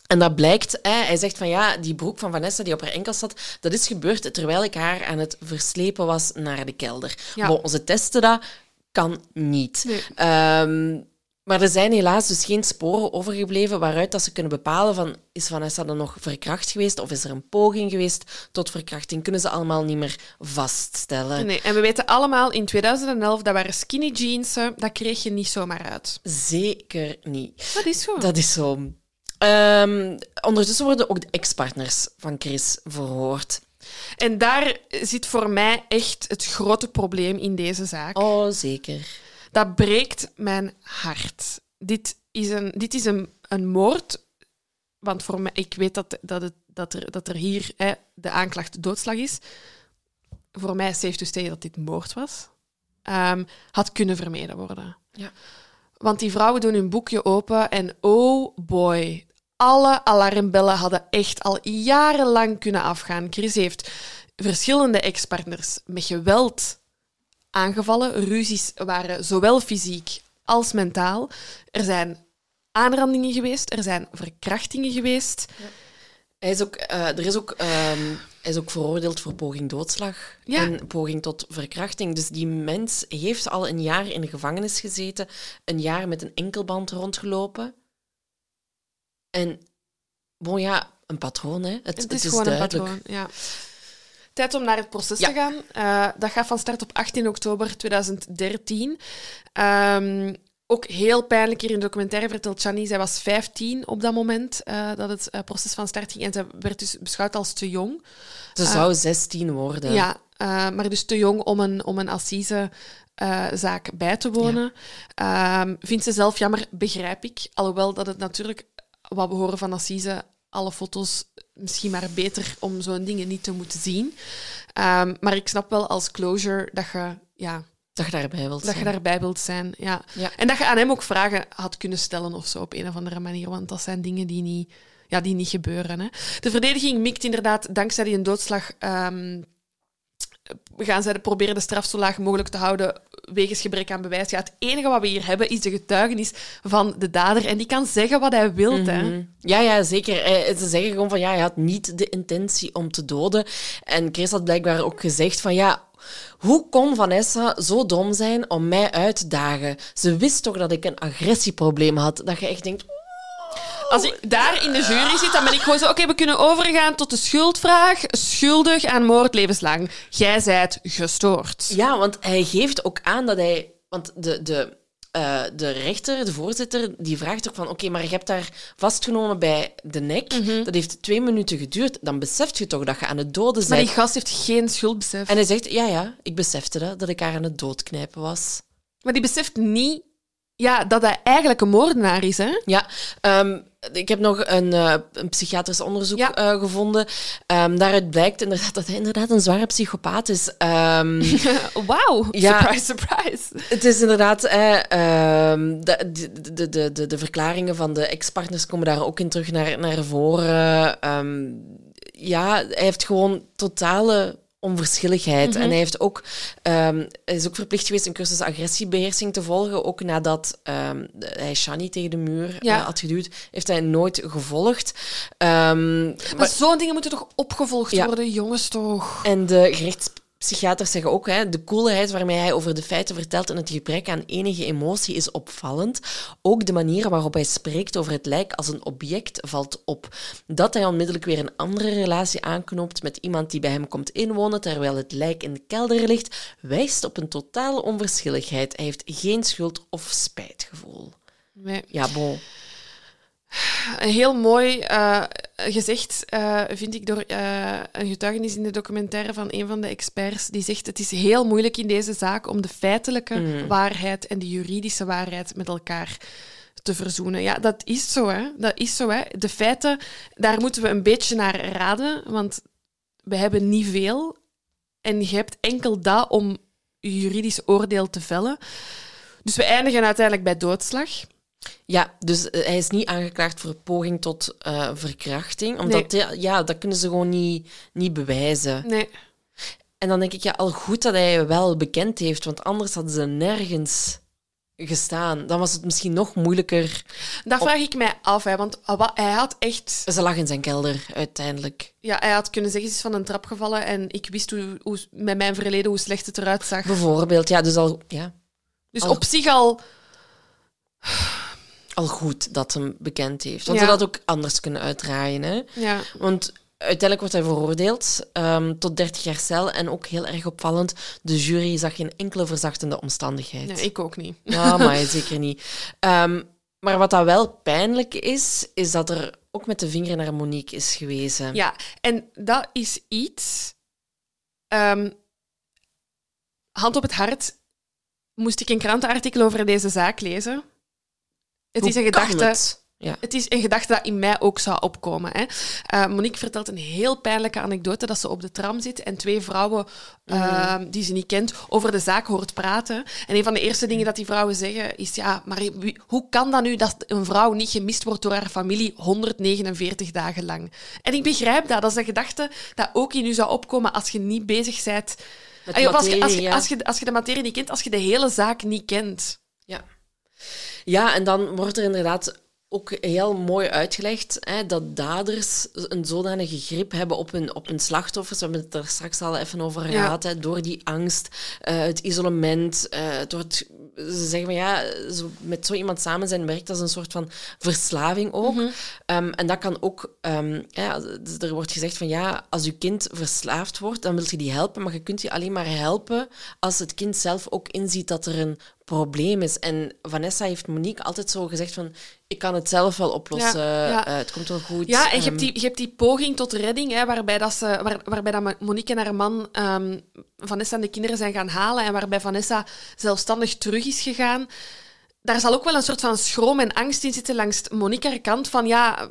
En dat blijkt, hè, hij zegt van ja, die broek van Vanessa die op haar enkel zat, dat is gebeurd terwijl ik haar aan het verslepen was naar de kelder. Ja. Bon, ze testen dat, kan niet. Nee. Ehm, Maar er zijn helaas dus geen sporen overgebleven waaruit dat ze kunnen bepalen van is Vanessa dan nog verkracht geweest of is er een poging geweest tot verkrachting. Kunnen ze allemaal niet meer vaststellen. Nee, en we weten allemaal in 2011 dat waren skinny jeans, dat kreeg je niet zomaar uit. Zeker niet. Dat is zo. Dat is zo. Ehm, ondertussen worden ook de ex-partners van Chris verhoord. En daar zit voor mij echt het grote probleem in deze zaak. Oh, zeker. Dat breekt mijn hart. Dit is een, dit is een, een moord. Want voor mij, ik weet dat, dat, het, dat, er, dat er hier hè, de aanklacht doodslag is. Voor mij is safe to say dat dit moord was. Ehm, had kunnen vermeden worden. Ja. Want die vrouwen doen hun boekje open en oh boy, alle alarmbellen hadden echt al jarenlang kunnen afgaan. Chris heeft verschillende ex-partners met geweld aangevallen. Ruzies waren zowel fysiek als mentaal. Er zijn aanrandingen geweest, er zijn verkrachtingen geweest. Hij is ook, eh, er is ook, ehm, hij is ook veroordeeld voor poging doodslag Ja. en poging tot verkrachting. Dus die mens heeft al een jaar in de gevangenis gezeten, een jaar met een enkelband rondgelopen. En, bon ja, een patroon, hè. Het, Het is gewoon een duidelijk. patroon. Ja. Tijd om naar het proces Ja. te gaan. Eh, dat gaat van start op 18 oktober 2013. Ehm, ook heel pijnlijk hier in de documentaire vertelt Chani, zij was 15 op dat moment eh, dat het eh, proces van start ging. En zij werd dus beschouwd als te jong. Ze zou 16 worden. Ja, maar dus te jong om een, om een assise zaak bij te wonen. Ehm, vindt ze zelf jammer, begrijp ik. Alhoewel dat het natuurlijk, wat we horen van assise, alle foto's misschien maar beter om zo'n dingen niet te moeten zien. Ehm, maar ik snap wel als closure dat je, ja, Dat je daarbij wilt dat je zijn. daarbij wilt zijn. Ja. Ja. En dat je aan hem ook vragen had kunnen stellen of zo op een of andere manier. Want dat zijn dingen die niet, ja, die niet gebeuren. Hè. De verdediging mikt inderdaad, dankzij die een doodslag, ehm, gaan zij proberen de straf zo laag mogelijk te houden wegens gebrek aan bewijs. Ja, het enige wat we hier hebben is de getuigenis van de dader. En die kan zeggen wat hij wil. Mhm. Ja, ja, zeker. Eh, Ze zeggen gewoon van ja, hij had niet de intentie om te doden. En Chris had blijkbaar ook gezegd van ja, hoe kon Vanessa zo dom zijn om mij uit te dagen? Ze wist toch dat ik een agressieprobleem had. Dat je echt denkt, Als ik daar in de jury zit, dan ben ik gewoon zo... Oké, we kunnen overgaan tot de schuldvraag. Schuldig aan moord levenslang. Jij zijt gestoord. Ja, want hij geeft ook aan dat hij... Want de, de, eh, de rechter, de voorzitter, die vraagt ook van... Oké, maar je hebt daar vastgenomen bij de nek. Dat heeft twee minuten geduurd. Dan beseft je toch dat je aan het doden Maar bent. die gast heeft geen schuldbesef. En hij zegt, ja, ja, ik besefte dat, dat ik haar aan het doodknijpen was. Maar die beseft niet ja, dat hij eigenlijk een moordenaar is. Hè? Ja, ehm, ik heb nog een, eh, een psychiatrisch onderzoek Ja. eh, gevonden. Ehm, daaruit blijkt inderdaad dat hij inderdaad een zware psychopaat is. Ehm, Wauw. Ja. Surprise, surprise. Het is inderdaad, eh, de, de, de, de, de, verklaringen van de ex-partners komen daar ook in terug naar, naar voren. Ja, hij heeft gewoon totale onverschilligheid. En hij, heeft ook, ehm, is ook verplicht geweest een cursus agressiebeheersing te volgen. Ook nadat ehm, hij Shani tegen de muur Ja. eh, had geduwd, heeft hij nooit gevolgd. Ehm, Maar zo'n dingen moeten toch opgevolgd Ja. worden, jongens toch? en de gerechtspsychiaters zeggen ook, hè, de koelheid waarmee hij over de feiten vertelt en het gebrek aan enige emotie is opvallend. Ook de manier waarop hij spreekt over het lijk als een object valt op. Dat hij onmiddellijk weer een andere relatie aanknoopt met iemand die bij hem komt inwonen terwijl het lijk in de kelder ligt, wijst op een totale onverschilligheid. Hij heeft geen schuld of spijtgevoel. Nee. Ja, bon. Heel mooi eh, gezegd, eh, vind ik, door eh, een getuigenis in de documentaire van een van de experts. Die zegt: Het is heel moeilijk in deze zaak om de feitelijke waarheid en de juridische waarheid met elkaar te verzoenen. Ja, dat is zo, hè? Dat is zo, hè? De feiten, daar moeten we een beetje naar raden, want we hebben niet veel. En je hebt enkel dat om je juridisch oordeel te vellen. Dus we eindigen uiteindelijk bij doodslag. Ja, dus eh, hij is niet aangeklaagd voor poging tot eh, verkrachting. Omdat, ja, ja, dat kunnen ze gewoon niet, niet bewijzen. Nee. En dan denk ik, ja, al goed dat hij wel bekend heeft, want anders hadden ze nergens gestaan. Dan was het misschien nog moeilijker. Dat vraag ik mij af, hè, want wa- hij had echt... Ze lag in zijn kelder, uiteindelijk. Ja, hij had kunnen zeggen, ze is van een trap gevallen en ik wist hoe, hoe, met mijn verleden hoe slecht het eruit zag. Bijvoorbeeld, ja, dus al... Ja. Dus Al- op zich al... al goed dat hem bekend heeft. Want Ja. ze had ook anders kunnen uitdraaien. Hè? Ja. Want uiteindelijk wordt hij veroordeeld ehm, tot 30 jaar cel. En ook heel erg opvallend, de jury zag geen enkele verzachtende omstandigheid. ja, ik ook niet. Ja, maar zeker niet. Ehm, maar wat dat wel pijnlijk is, is dat er ook met de vinger naar Monique is gewezen. Ja, en dat is iets. ehm, hand op het hart, moest ik een krantenartikel over deze zaak lezen. Het is een gedachte. het? Ja. Het is een gedachte dat in mij ook zou opkomen. Hè. Eh, Monique vertelt een heel pijnlijke anekdote dat ze op de tram zit en twee vrouwen eh, die ze niet kent over de zaak hoort praten. En een van de eerste dingen dat die vrouwen zeggen is: ja, maar wie- hoe kan dat nu dat een vrouw niet gemist wordt door haar familie 149 dagen lang? En ik begrijp dat. Dat is een gedachte dat ook in u zou opkomen als je niet bezig bent. Ja, als, je, als, materie, je, als, je, als je de materie niet kent, als je de hele zaak niet kent. Ja. en dan wordt er inderdaad ook heel mooi uitgelegd hè, dat daders een zodanige grip hebben op hun, op hun slachtoffers. We hebben het er straks al even over Ja. gehad. Hè, door die angst, eh, het isolement, door het, ze zeggen van ja, zo, met zo iemand samen zijn werkt als een soort van verslaving ook. Ehm, en dat kan ook, ehm, ja, er wordt gezegd van ja, als je kind verslaafd wordt, dan wil je die helpen, maar je kunt die alleen maar helpen als het kind zelf ook inziet dat er een probleem is. En Vanessa heeft Monique altijd zo gezegd van ik kan het zelf wel oplossen, Ja, ja. eh, het komt wel goed. Ja, en je Ehm, hebt die, je hebt die poging tot redding, hè, waarbij, dat ze, waar, waarbij dat Monique en haar man ehm, Vanessa en de kinderen zijn gaan halen en waarbij Vanessa zelfstandig terug is gegaan. Daar zal ook wel een soort van schroom en angst in zitten langs Monique haar kant van ja,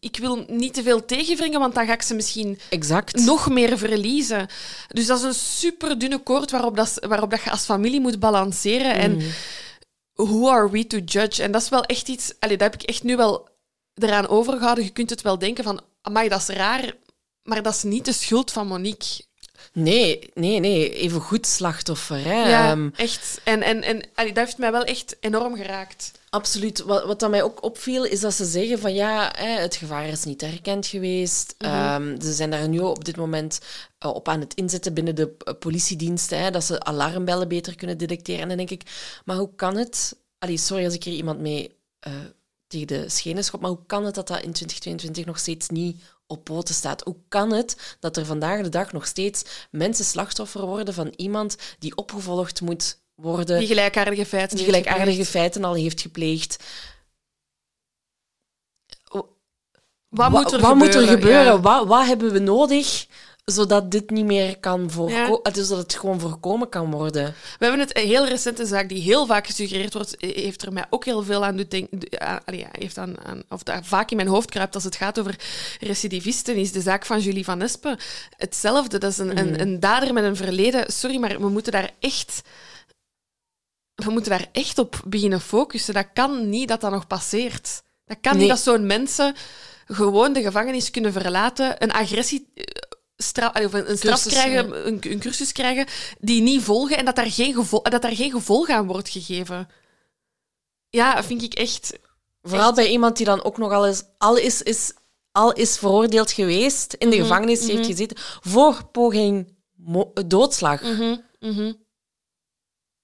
ik, wil niet te veel tegenwringen, want dan ga ik ze misschien Exact. nog meer verliezen. Dus dat is een super dunne koord waarop, dat, waarop dat je als familie moet balanceren. En who are we to judge? En dat is wel echt iets... Allee, dat heb ik echt nu wel eraan overgehouden. Je kunt het wel denken van, amai, dat is raar, maar dat is niet de schuld van Monique. Nee, nee, nee. Even goed slachtoffer. Hè. Ja, Ehm, echt. En, en, en allee, dat heeft mij wel echt enorm geraakt. Absoluut. Wat, wat dan mij ook opviel, is dat ze zeggen van ja, hè, het gevaar is niet herkend geweest. Ehm, ze zijn daar nu op dit moment eh, op aan het inzetten binnen de eh, politiediensten, hè, dat ze alarmbellen beter kunnen detecteren. En dan denk ik, maar hoe kan het... Allee, sorry als ik hier iemand mee eh, tegen de schenen schop, maar hoe kan het dat dat in 2022 nog steeds niet op poten staat? Hoe kan het dat er vandaag de dag nog steeds mensen slachtoffer worden van iemand die opgevolgd moet worden Die gelijkaardige feiten. die gelijkaardige feiten al heeft gepleegd. Wat moet er wat gebeuren? moet er gebeuren? Ja. Wat, wat hebben we nodig zodat dit niet meer kan voorkomen? Ja. Dus dat het gewoon voorkomen kan worden. We hebben het een heel recente zaak die heel vaak gesuggereerd wordt, eh, heeft er mij ook heel veel aan doen denken. aan- heeft aan, aan, of daar vaak in mijn hoofd kruipt als het gaat over recidivisten, is de zaak van Julie van Espen hetzelfde. Dat is een, een, een dader met een verleden. Sorry, maar we moeten daar echt. We moeten daar echt op beginnen focussen. Dat kan niet dat dat nog passeert. Dat kan Nee. niet dat zo'n mensen gewoon de gevangenis kunnen verlaten, een agressie. eh, Stra allee, of een, straf Cursus, krijgen, een, een cursus krijgen, die niet volgen en dat daar geen, gevol dat daar geen gevolg aan wordt gegeven. Ja, vind ik echt. Vooral bij iemand die dan ook nog al is, al is, is, al is veroordeeld geweest, in Mhm, de gevangenis heeft gezeten, voor poging doodslag. Mhm,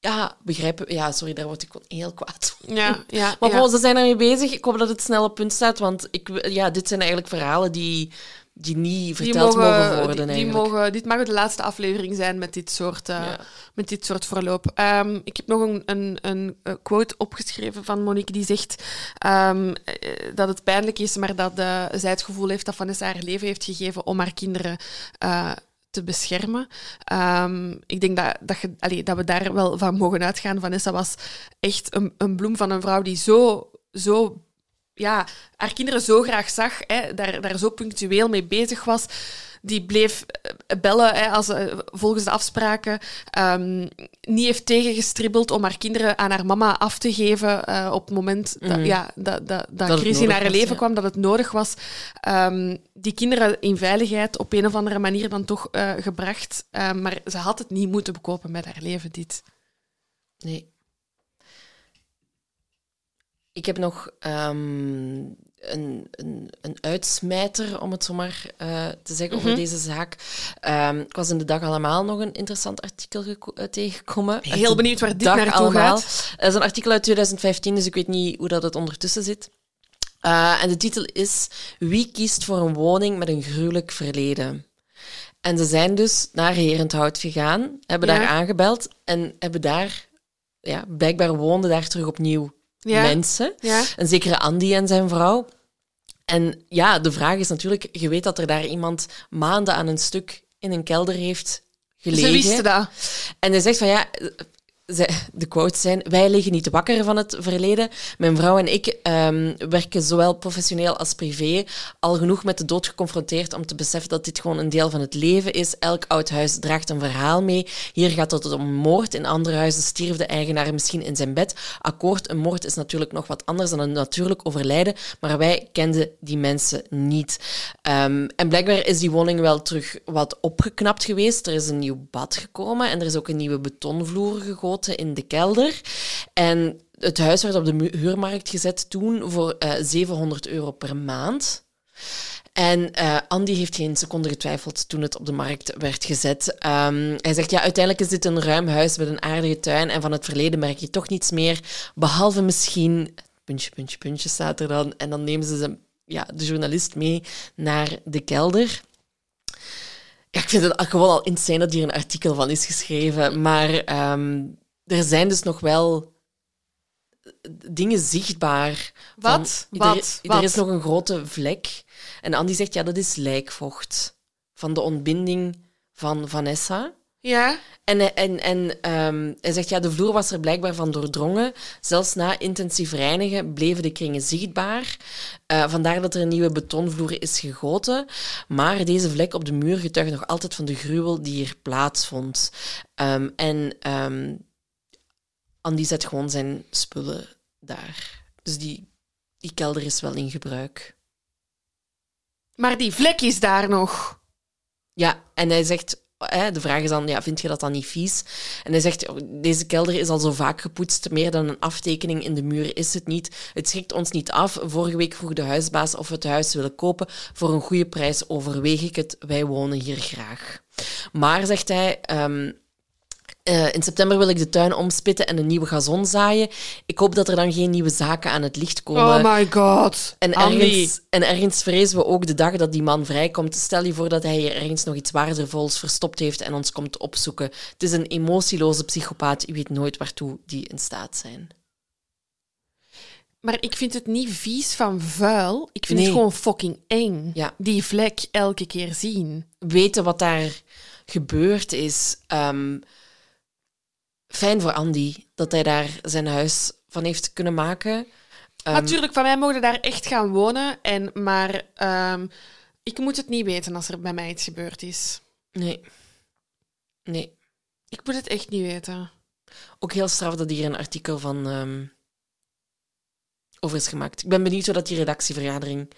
Ja, begrijpen. Ja, sorry, daar word ik gewoon heel kwaad. van. Ja, ja. Maar ja. bon, ze zijn ermee bezig. Ik hoop dat het snel op punt staat, want ik, ja, dit zijn eigenlijk verhalen die, die niet Die verteld mogen, worden. die- die mogen, dit mag de laatste aflevering zijn met dit soort, eh, Ja. met dit soort verloop. Ehm, ik heb nog een, een, een quote opgeschreven van Monique die zegt ehm, eh, dat het pijnlijk is, maar dat eh, zij het gevoel heeft dat Vanessa haar leven heeft gegeven om haar kinderen te beschermen. Ehm, ik denk dat, dat, je, dat we daar wel van mogen uitgaan. Vanessa was echt een, een bloem van een vrouw die zo, zo ja, haar kinderen zo graag zag, hè, daar, daar zo punctueel mee bezig was. Die bleef eh, bellen hè, als, eh, volgens de afspraken. Ehm, niet heeft tegengestribbeld om haar kinderen aan haar mama af te geven eh, op het moment dat, Mhm. ja, dat, dat, dat, het Chris in haar was, leven ja. kwam, dat het nodig was. Ehm, die kinderen in veiligheid op een of andere manier dan toch gebracht. Ehm, maar ze had het niet moeten bekopen met haar leven, dit. Nee. Ik heb nog een, een, een uitsmijter, om het zo maar uh, te zeggen, over deze zaak. Um, ik was in de dag allemaal nog een interessant artikel uh, tegengekomen. Heel benieuwd waar dit naartoe allemaal. gaat. Dat is een artikel uit 2015, dus ik weet niet hoe dat het ondertussen zit. Uh, en de titel is Wie kiest voor een woning met een gruwelijk verleden? En ze zijn dus naar Herenthout gegaan, hebben daar aangebeld en hebben daar, ja, blijkbaar woonden daar terug opnieuw mensen. Ja. Een zekere Andy en zijn vrouw. En ja, de vraag is natuurlijk, je weet dat er daar iemand maanden aan een stuk in een kelder heeft gelegen. Ze wisten dat. En hij zegt van ja, de quotes zijn: Wij liggen niet wakker van het verleden. Mijn vrouw en ik um, werken zowel professioneel als privé al genoeg met de dood geconfronteerd om te beseffen dat dit gewoon een deel van het leven is. Elk oud huis draagt een verhaal mee. Hier gaat het om moord. In andere huizen stierf de eigenaar misschien in zijn bed. Akkoord, een moord is natuurlijk nog wat anders dan een natuurlijk overlijden, maar wij kenden die mensen niet. Um, en blijkbaar is die woning wel terug wat opgeknapt geweest. Er is een nieuw bad gekomen en er is ook een nieuwe betonvloer in de kelder. En het huis werd op de huurmarkt gezet toen voor uh, eh, 700 euro per maand. En uh, Andy heeft geen seconde getwijfeld toen het op de markt werd gezet. Um, hij zegt, ja, uiteindelijk is dit een ruim huis met een aardige tuin en van het verleden merk je toch niets meer, behalve misschien... Puntje, puntje, puntje staat er dan. En dan nemen ze ja, de journalist mee naar de kelder. Ja, ik vind het gewoon al insane dat hier een artikel van is geschreven. Maar um, er zijn dus nog wel dingen zichtbaar. Wat? Van, Wat? Er, er, is nog een grote vlek. En Andy zegt, ja, dat is lijkvocht. Van de ontbinding van Vanessa. Ja. En, en, en um, hij zegt, ja, de vloer was er blijkbaar van doordrongen. Zelfs na intensief reinigen bleven de kringen zichtbaar. Uh, vandaar dat er een nieuwe betonvloer is gegoten. Maar deze vlek op de muur getuigt nog altijd van de gruwel die hier plaatsvond. Um, en um, Andy zet gewoon zijn spullen daar. Dus die, die kelder is wel in gebruik. Maar die vlek is daar nog. Ja, en hij zegt... De vraag is dan, ja, vind je dat dan niet vies? En hij zegt, oh, deze kelder is al zo vaak gepoetst, meer dan een aftekening in de muur is het niet. Het schrikt ons niet af. Vorige week vroeg de huisbaas of we het huis willen kopen. Voor een goede prijs overweeg ik het. Wij wonen hier graag. Maar, zegt hij, um, uh, in september wil ik de tuin omspitten en een nieuwe gazon zaaien. Ik hoop dat er dan geen nieuwe zaken aan het licht komen. Oh my god. En ergens, en ergens vrezen we ook de dag dat die man vrijkomt. Stel je voor dat hij hier ergens nog iets waardevols verstopt heeft en ons komt opzoeken. Het is een emotieloze psychopaat. Je weet nooit waartoe die in staat zijn. Maar ik vind het niet vies van vuil. Ik vind het gewoon fucking eng. Ja. Die vlek elke keer zien. Weten wat daar gebeurd is. Um, fijn voor Andy dat hij daar zijn huis van heeft kunnen maken. Um, Natuurlijk, van mij mogen daar echt gaan wonen. En, maar um, ik moet het niet weten als er bij mij iets gebeurd is. Nee. Nee. Ik moet het echt niet weten. Ook heel straf dat hier een artikel van um, over is gemaakt. Ik ben benieuwd hoe dat die redactievergadering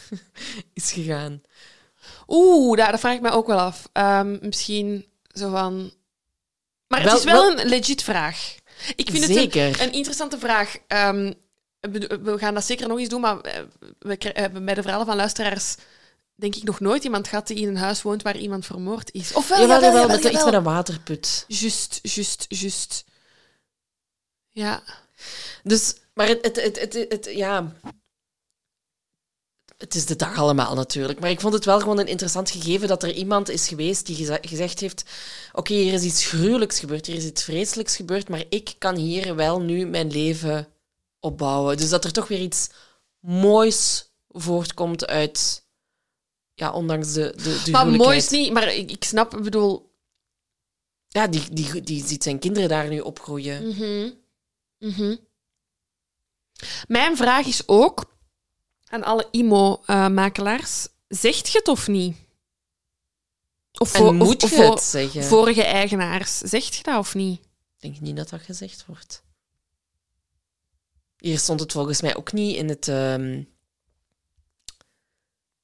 is gegaan. Oeh, daar, dat vraag ik me ook wel af. misschien zo van maar het is wel, een legit vraag. Ik vind het een, een, interessante vraag. Um, we, gaan dat zeker nog eens doen, maar eh, we hebben bij de verhalen van luisteraars denk ik nog nooit iemand gehad die in een huis woont waar iemand vermoord is. Of wel, jawel, jawel, jawel, met iets met een waterput. Just, just, just. Ja. Dus, maar het, het, het, het, het ja het is de dag allemaal natuurlijk. Maar ik vond het wel gewoon een interessant gegeven dat er iemand is geweest die gezegd heeft: Oké, hier is iets gruwelijks gebeurd, hier is iets vreselijks gebeurd, maar ik kan hier wel nu mijn leven opbouwen. Dus dat er toch weer iets moois voortkomt uit. Ja, ondanks de, de, de Maar mooi is niet, maar ik, ik snap, ik bedoel. Ja, die, die, die ziet zijn kinderen daar nu opgroeien. Mm -hmm. Mijn vraag is ook aan alle IMO-makelaars. Zegt je het of niet? Of, moet je het zeggen? vorige eigenaars. Zegt je dat of niet? Ik denk niet dat dat gezegd wordt. Hier stond het volgens mij ook niet in, het, um,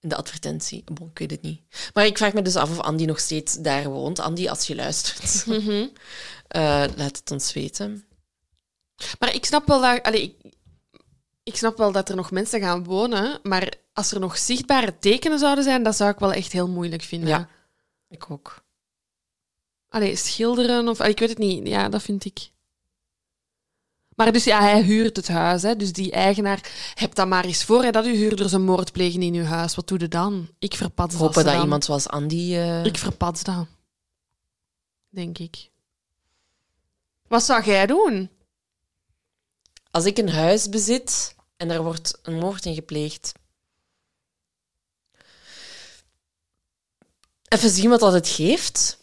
in de advertentie. Bon, ik weet het niet. Maar ik vraag me dus af of Andy nog steeds daar woont. Andy, als je luistert, mm -hmm. uh, laat het ons weten. Maar ik snap wel dat... Allee, ik, ik snap wel dat er nog mensen gaan wonen, maar als er nog zichtbare tekenen zouden zijn, dat zou ik wel echt heel moeilijk vinden. Ja. Ik ook. Allee, schilderen of... Ik weet het niet. Ja, dat vind ik. Maar dus ja, hij huurt het huis. Hè. Dus die eigenaar, heb dat maar eens voor hè, dat uw huurders een moord plegen in uw huis. Wat doe je dan? Ik verpats dat. Hopen dat dan. iemand zoals Andy... eh, Ik verpats dat. Denk ik. Wat zou jij doen? Als ik een huis bezit en er wordt een moord in gepleegd... Even zien wat dat het geeft.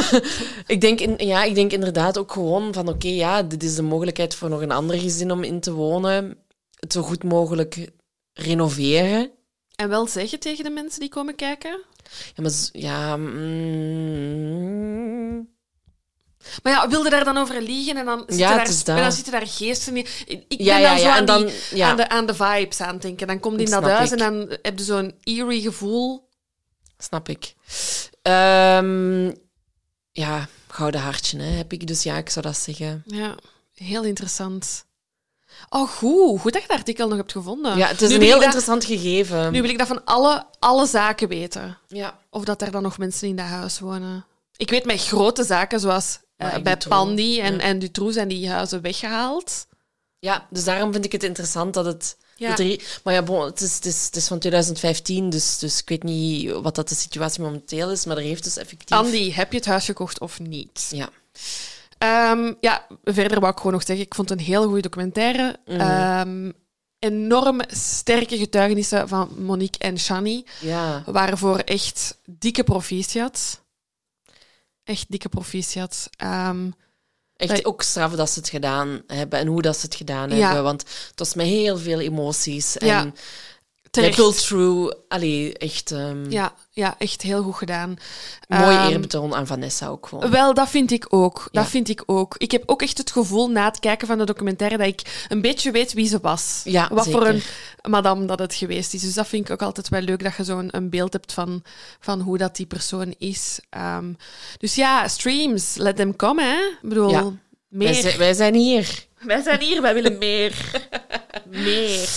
ik, denk in, ja, ik denk inderdaad ook gewoon van... Oké, ja, dit is de mogelijkheid voor nog een ander gezin om in te wonen. Het zo goed mogelijk renoveren. En wel zeggen tegen de mensen die komen kijken? Ja, maar... Ja... mm, Maar ja, wilde daar dan over liegen en dan zitten, Ja, daar, en dan zitten daar geesten in. Ik Ja, ben ja, dan zo ja, aan, dan- die, aan, de, aan de vibes aan het denken. Dan komt die in Dat dat snap huis ik. en dan heb je zo'n eerie gevoel. Snap ik. Ehm, ja, gouden hartje, hè, heb ik. Dus ja, ik zou dat zeggen. Ja, heel interessant. Oh, goed. Goed dat je dat artikel nog hebt gevonden. Ja, het is Nu een heel dat- interessant gegeven. Nu wil ik dat van alle, alle zaken weten. Ja. Of dat er dan nog mensen in dat huis wonen. Ik weet met grote zaken, zoals bij Dutroux, Pandy en, ja. en Dutroux zijn die huizen weggehaald. ja, dus daarom vind ik het interessant dat het... Ja. maar ja, bon, het, is, het, is, het is van 2015, dus, dus ik weet niet wat dat de situatie momenteel is, maar er heeft dus effectief... Andy, heb je het huis gekocht of niet? Ja. Ehm, ja, verder wou ik gewoon nog zeggen, ik vond het een heel goede documentaire. Mhm. Ehm, enorm sterke getuigenissen van Monique en Shani, Ja. waarvoor echt dikke proficiat. Echt dikke proficiat. Ehm, Echt ook straf dat ze het gedaan hebben en hoe dat ze het gedaan Ja. hebben. Want het was met heel veel emoties. En Terecht. through. Allee, echt ehm, Ja, ja, echt heel goed gedaan. mooi Ehm, eerbetoon aan Vanessa ook gewoon. Wel, dat vind ik ook. Dat vind ik ook. Ik heb ook echt het gevoel na het kijken van de documentaire dat ik een beetje weet wie ze was. Ja, Wat voor een madame dat het geweest is. Dus dat vind ik ook altijd wel leuk, dat je zo'n een beeld hebt van, van hoe dat die persoon is. Ehm, dus ja, streams, let them come, hè. Ik bedoel, Ja. meer. Wij, zijn, wij zijn hier. Wij zijn hier, wij willen meer. meer.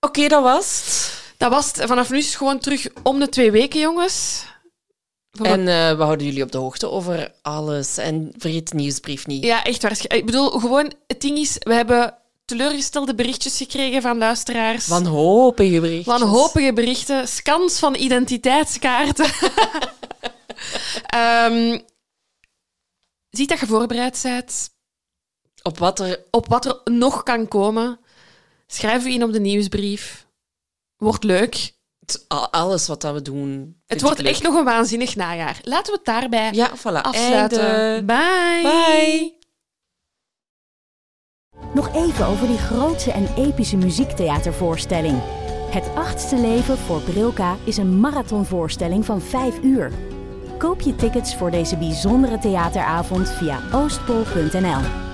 Oké, dat was het. Dat was het. Vanaf nu is het gewoon terug om de twee weken, jongens. Voor En eh, we houden jullie op de hoogte over alles. En vergeet de nieuwsbrief niet. Ja, echt waarschijnlijk. Ik bedoel, gewoon, het ding is, we hebben teleurgestelde berichtjes gekregen van luisteraars. Wanhopige berichtjes. Wanhopige berichten, scans van identiteitskaarten. Ehm ziet dat je voorbereid bent Op wat er... op wat er nog kan komen. Schrijf u in op de nieuwsbrief. Wordt leuk. het- Alles wat dat we doen. Het wordt echt nog een waanzinnig najaar. Laten we het daarbij Ja, voilà. afsluiten. Einde. Bye. Bye. Nog even over die grootse en epische muziektheatervoorstelling. Het achtste leven voor Brilka is een marathonvoorstelling van 5 uur. Koop je tickets voor deze bijzondere theateravond via oostpol.nl.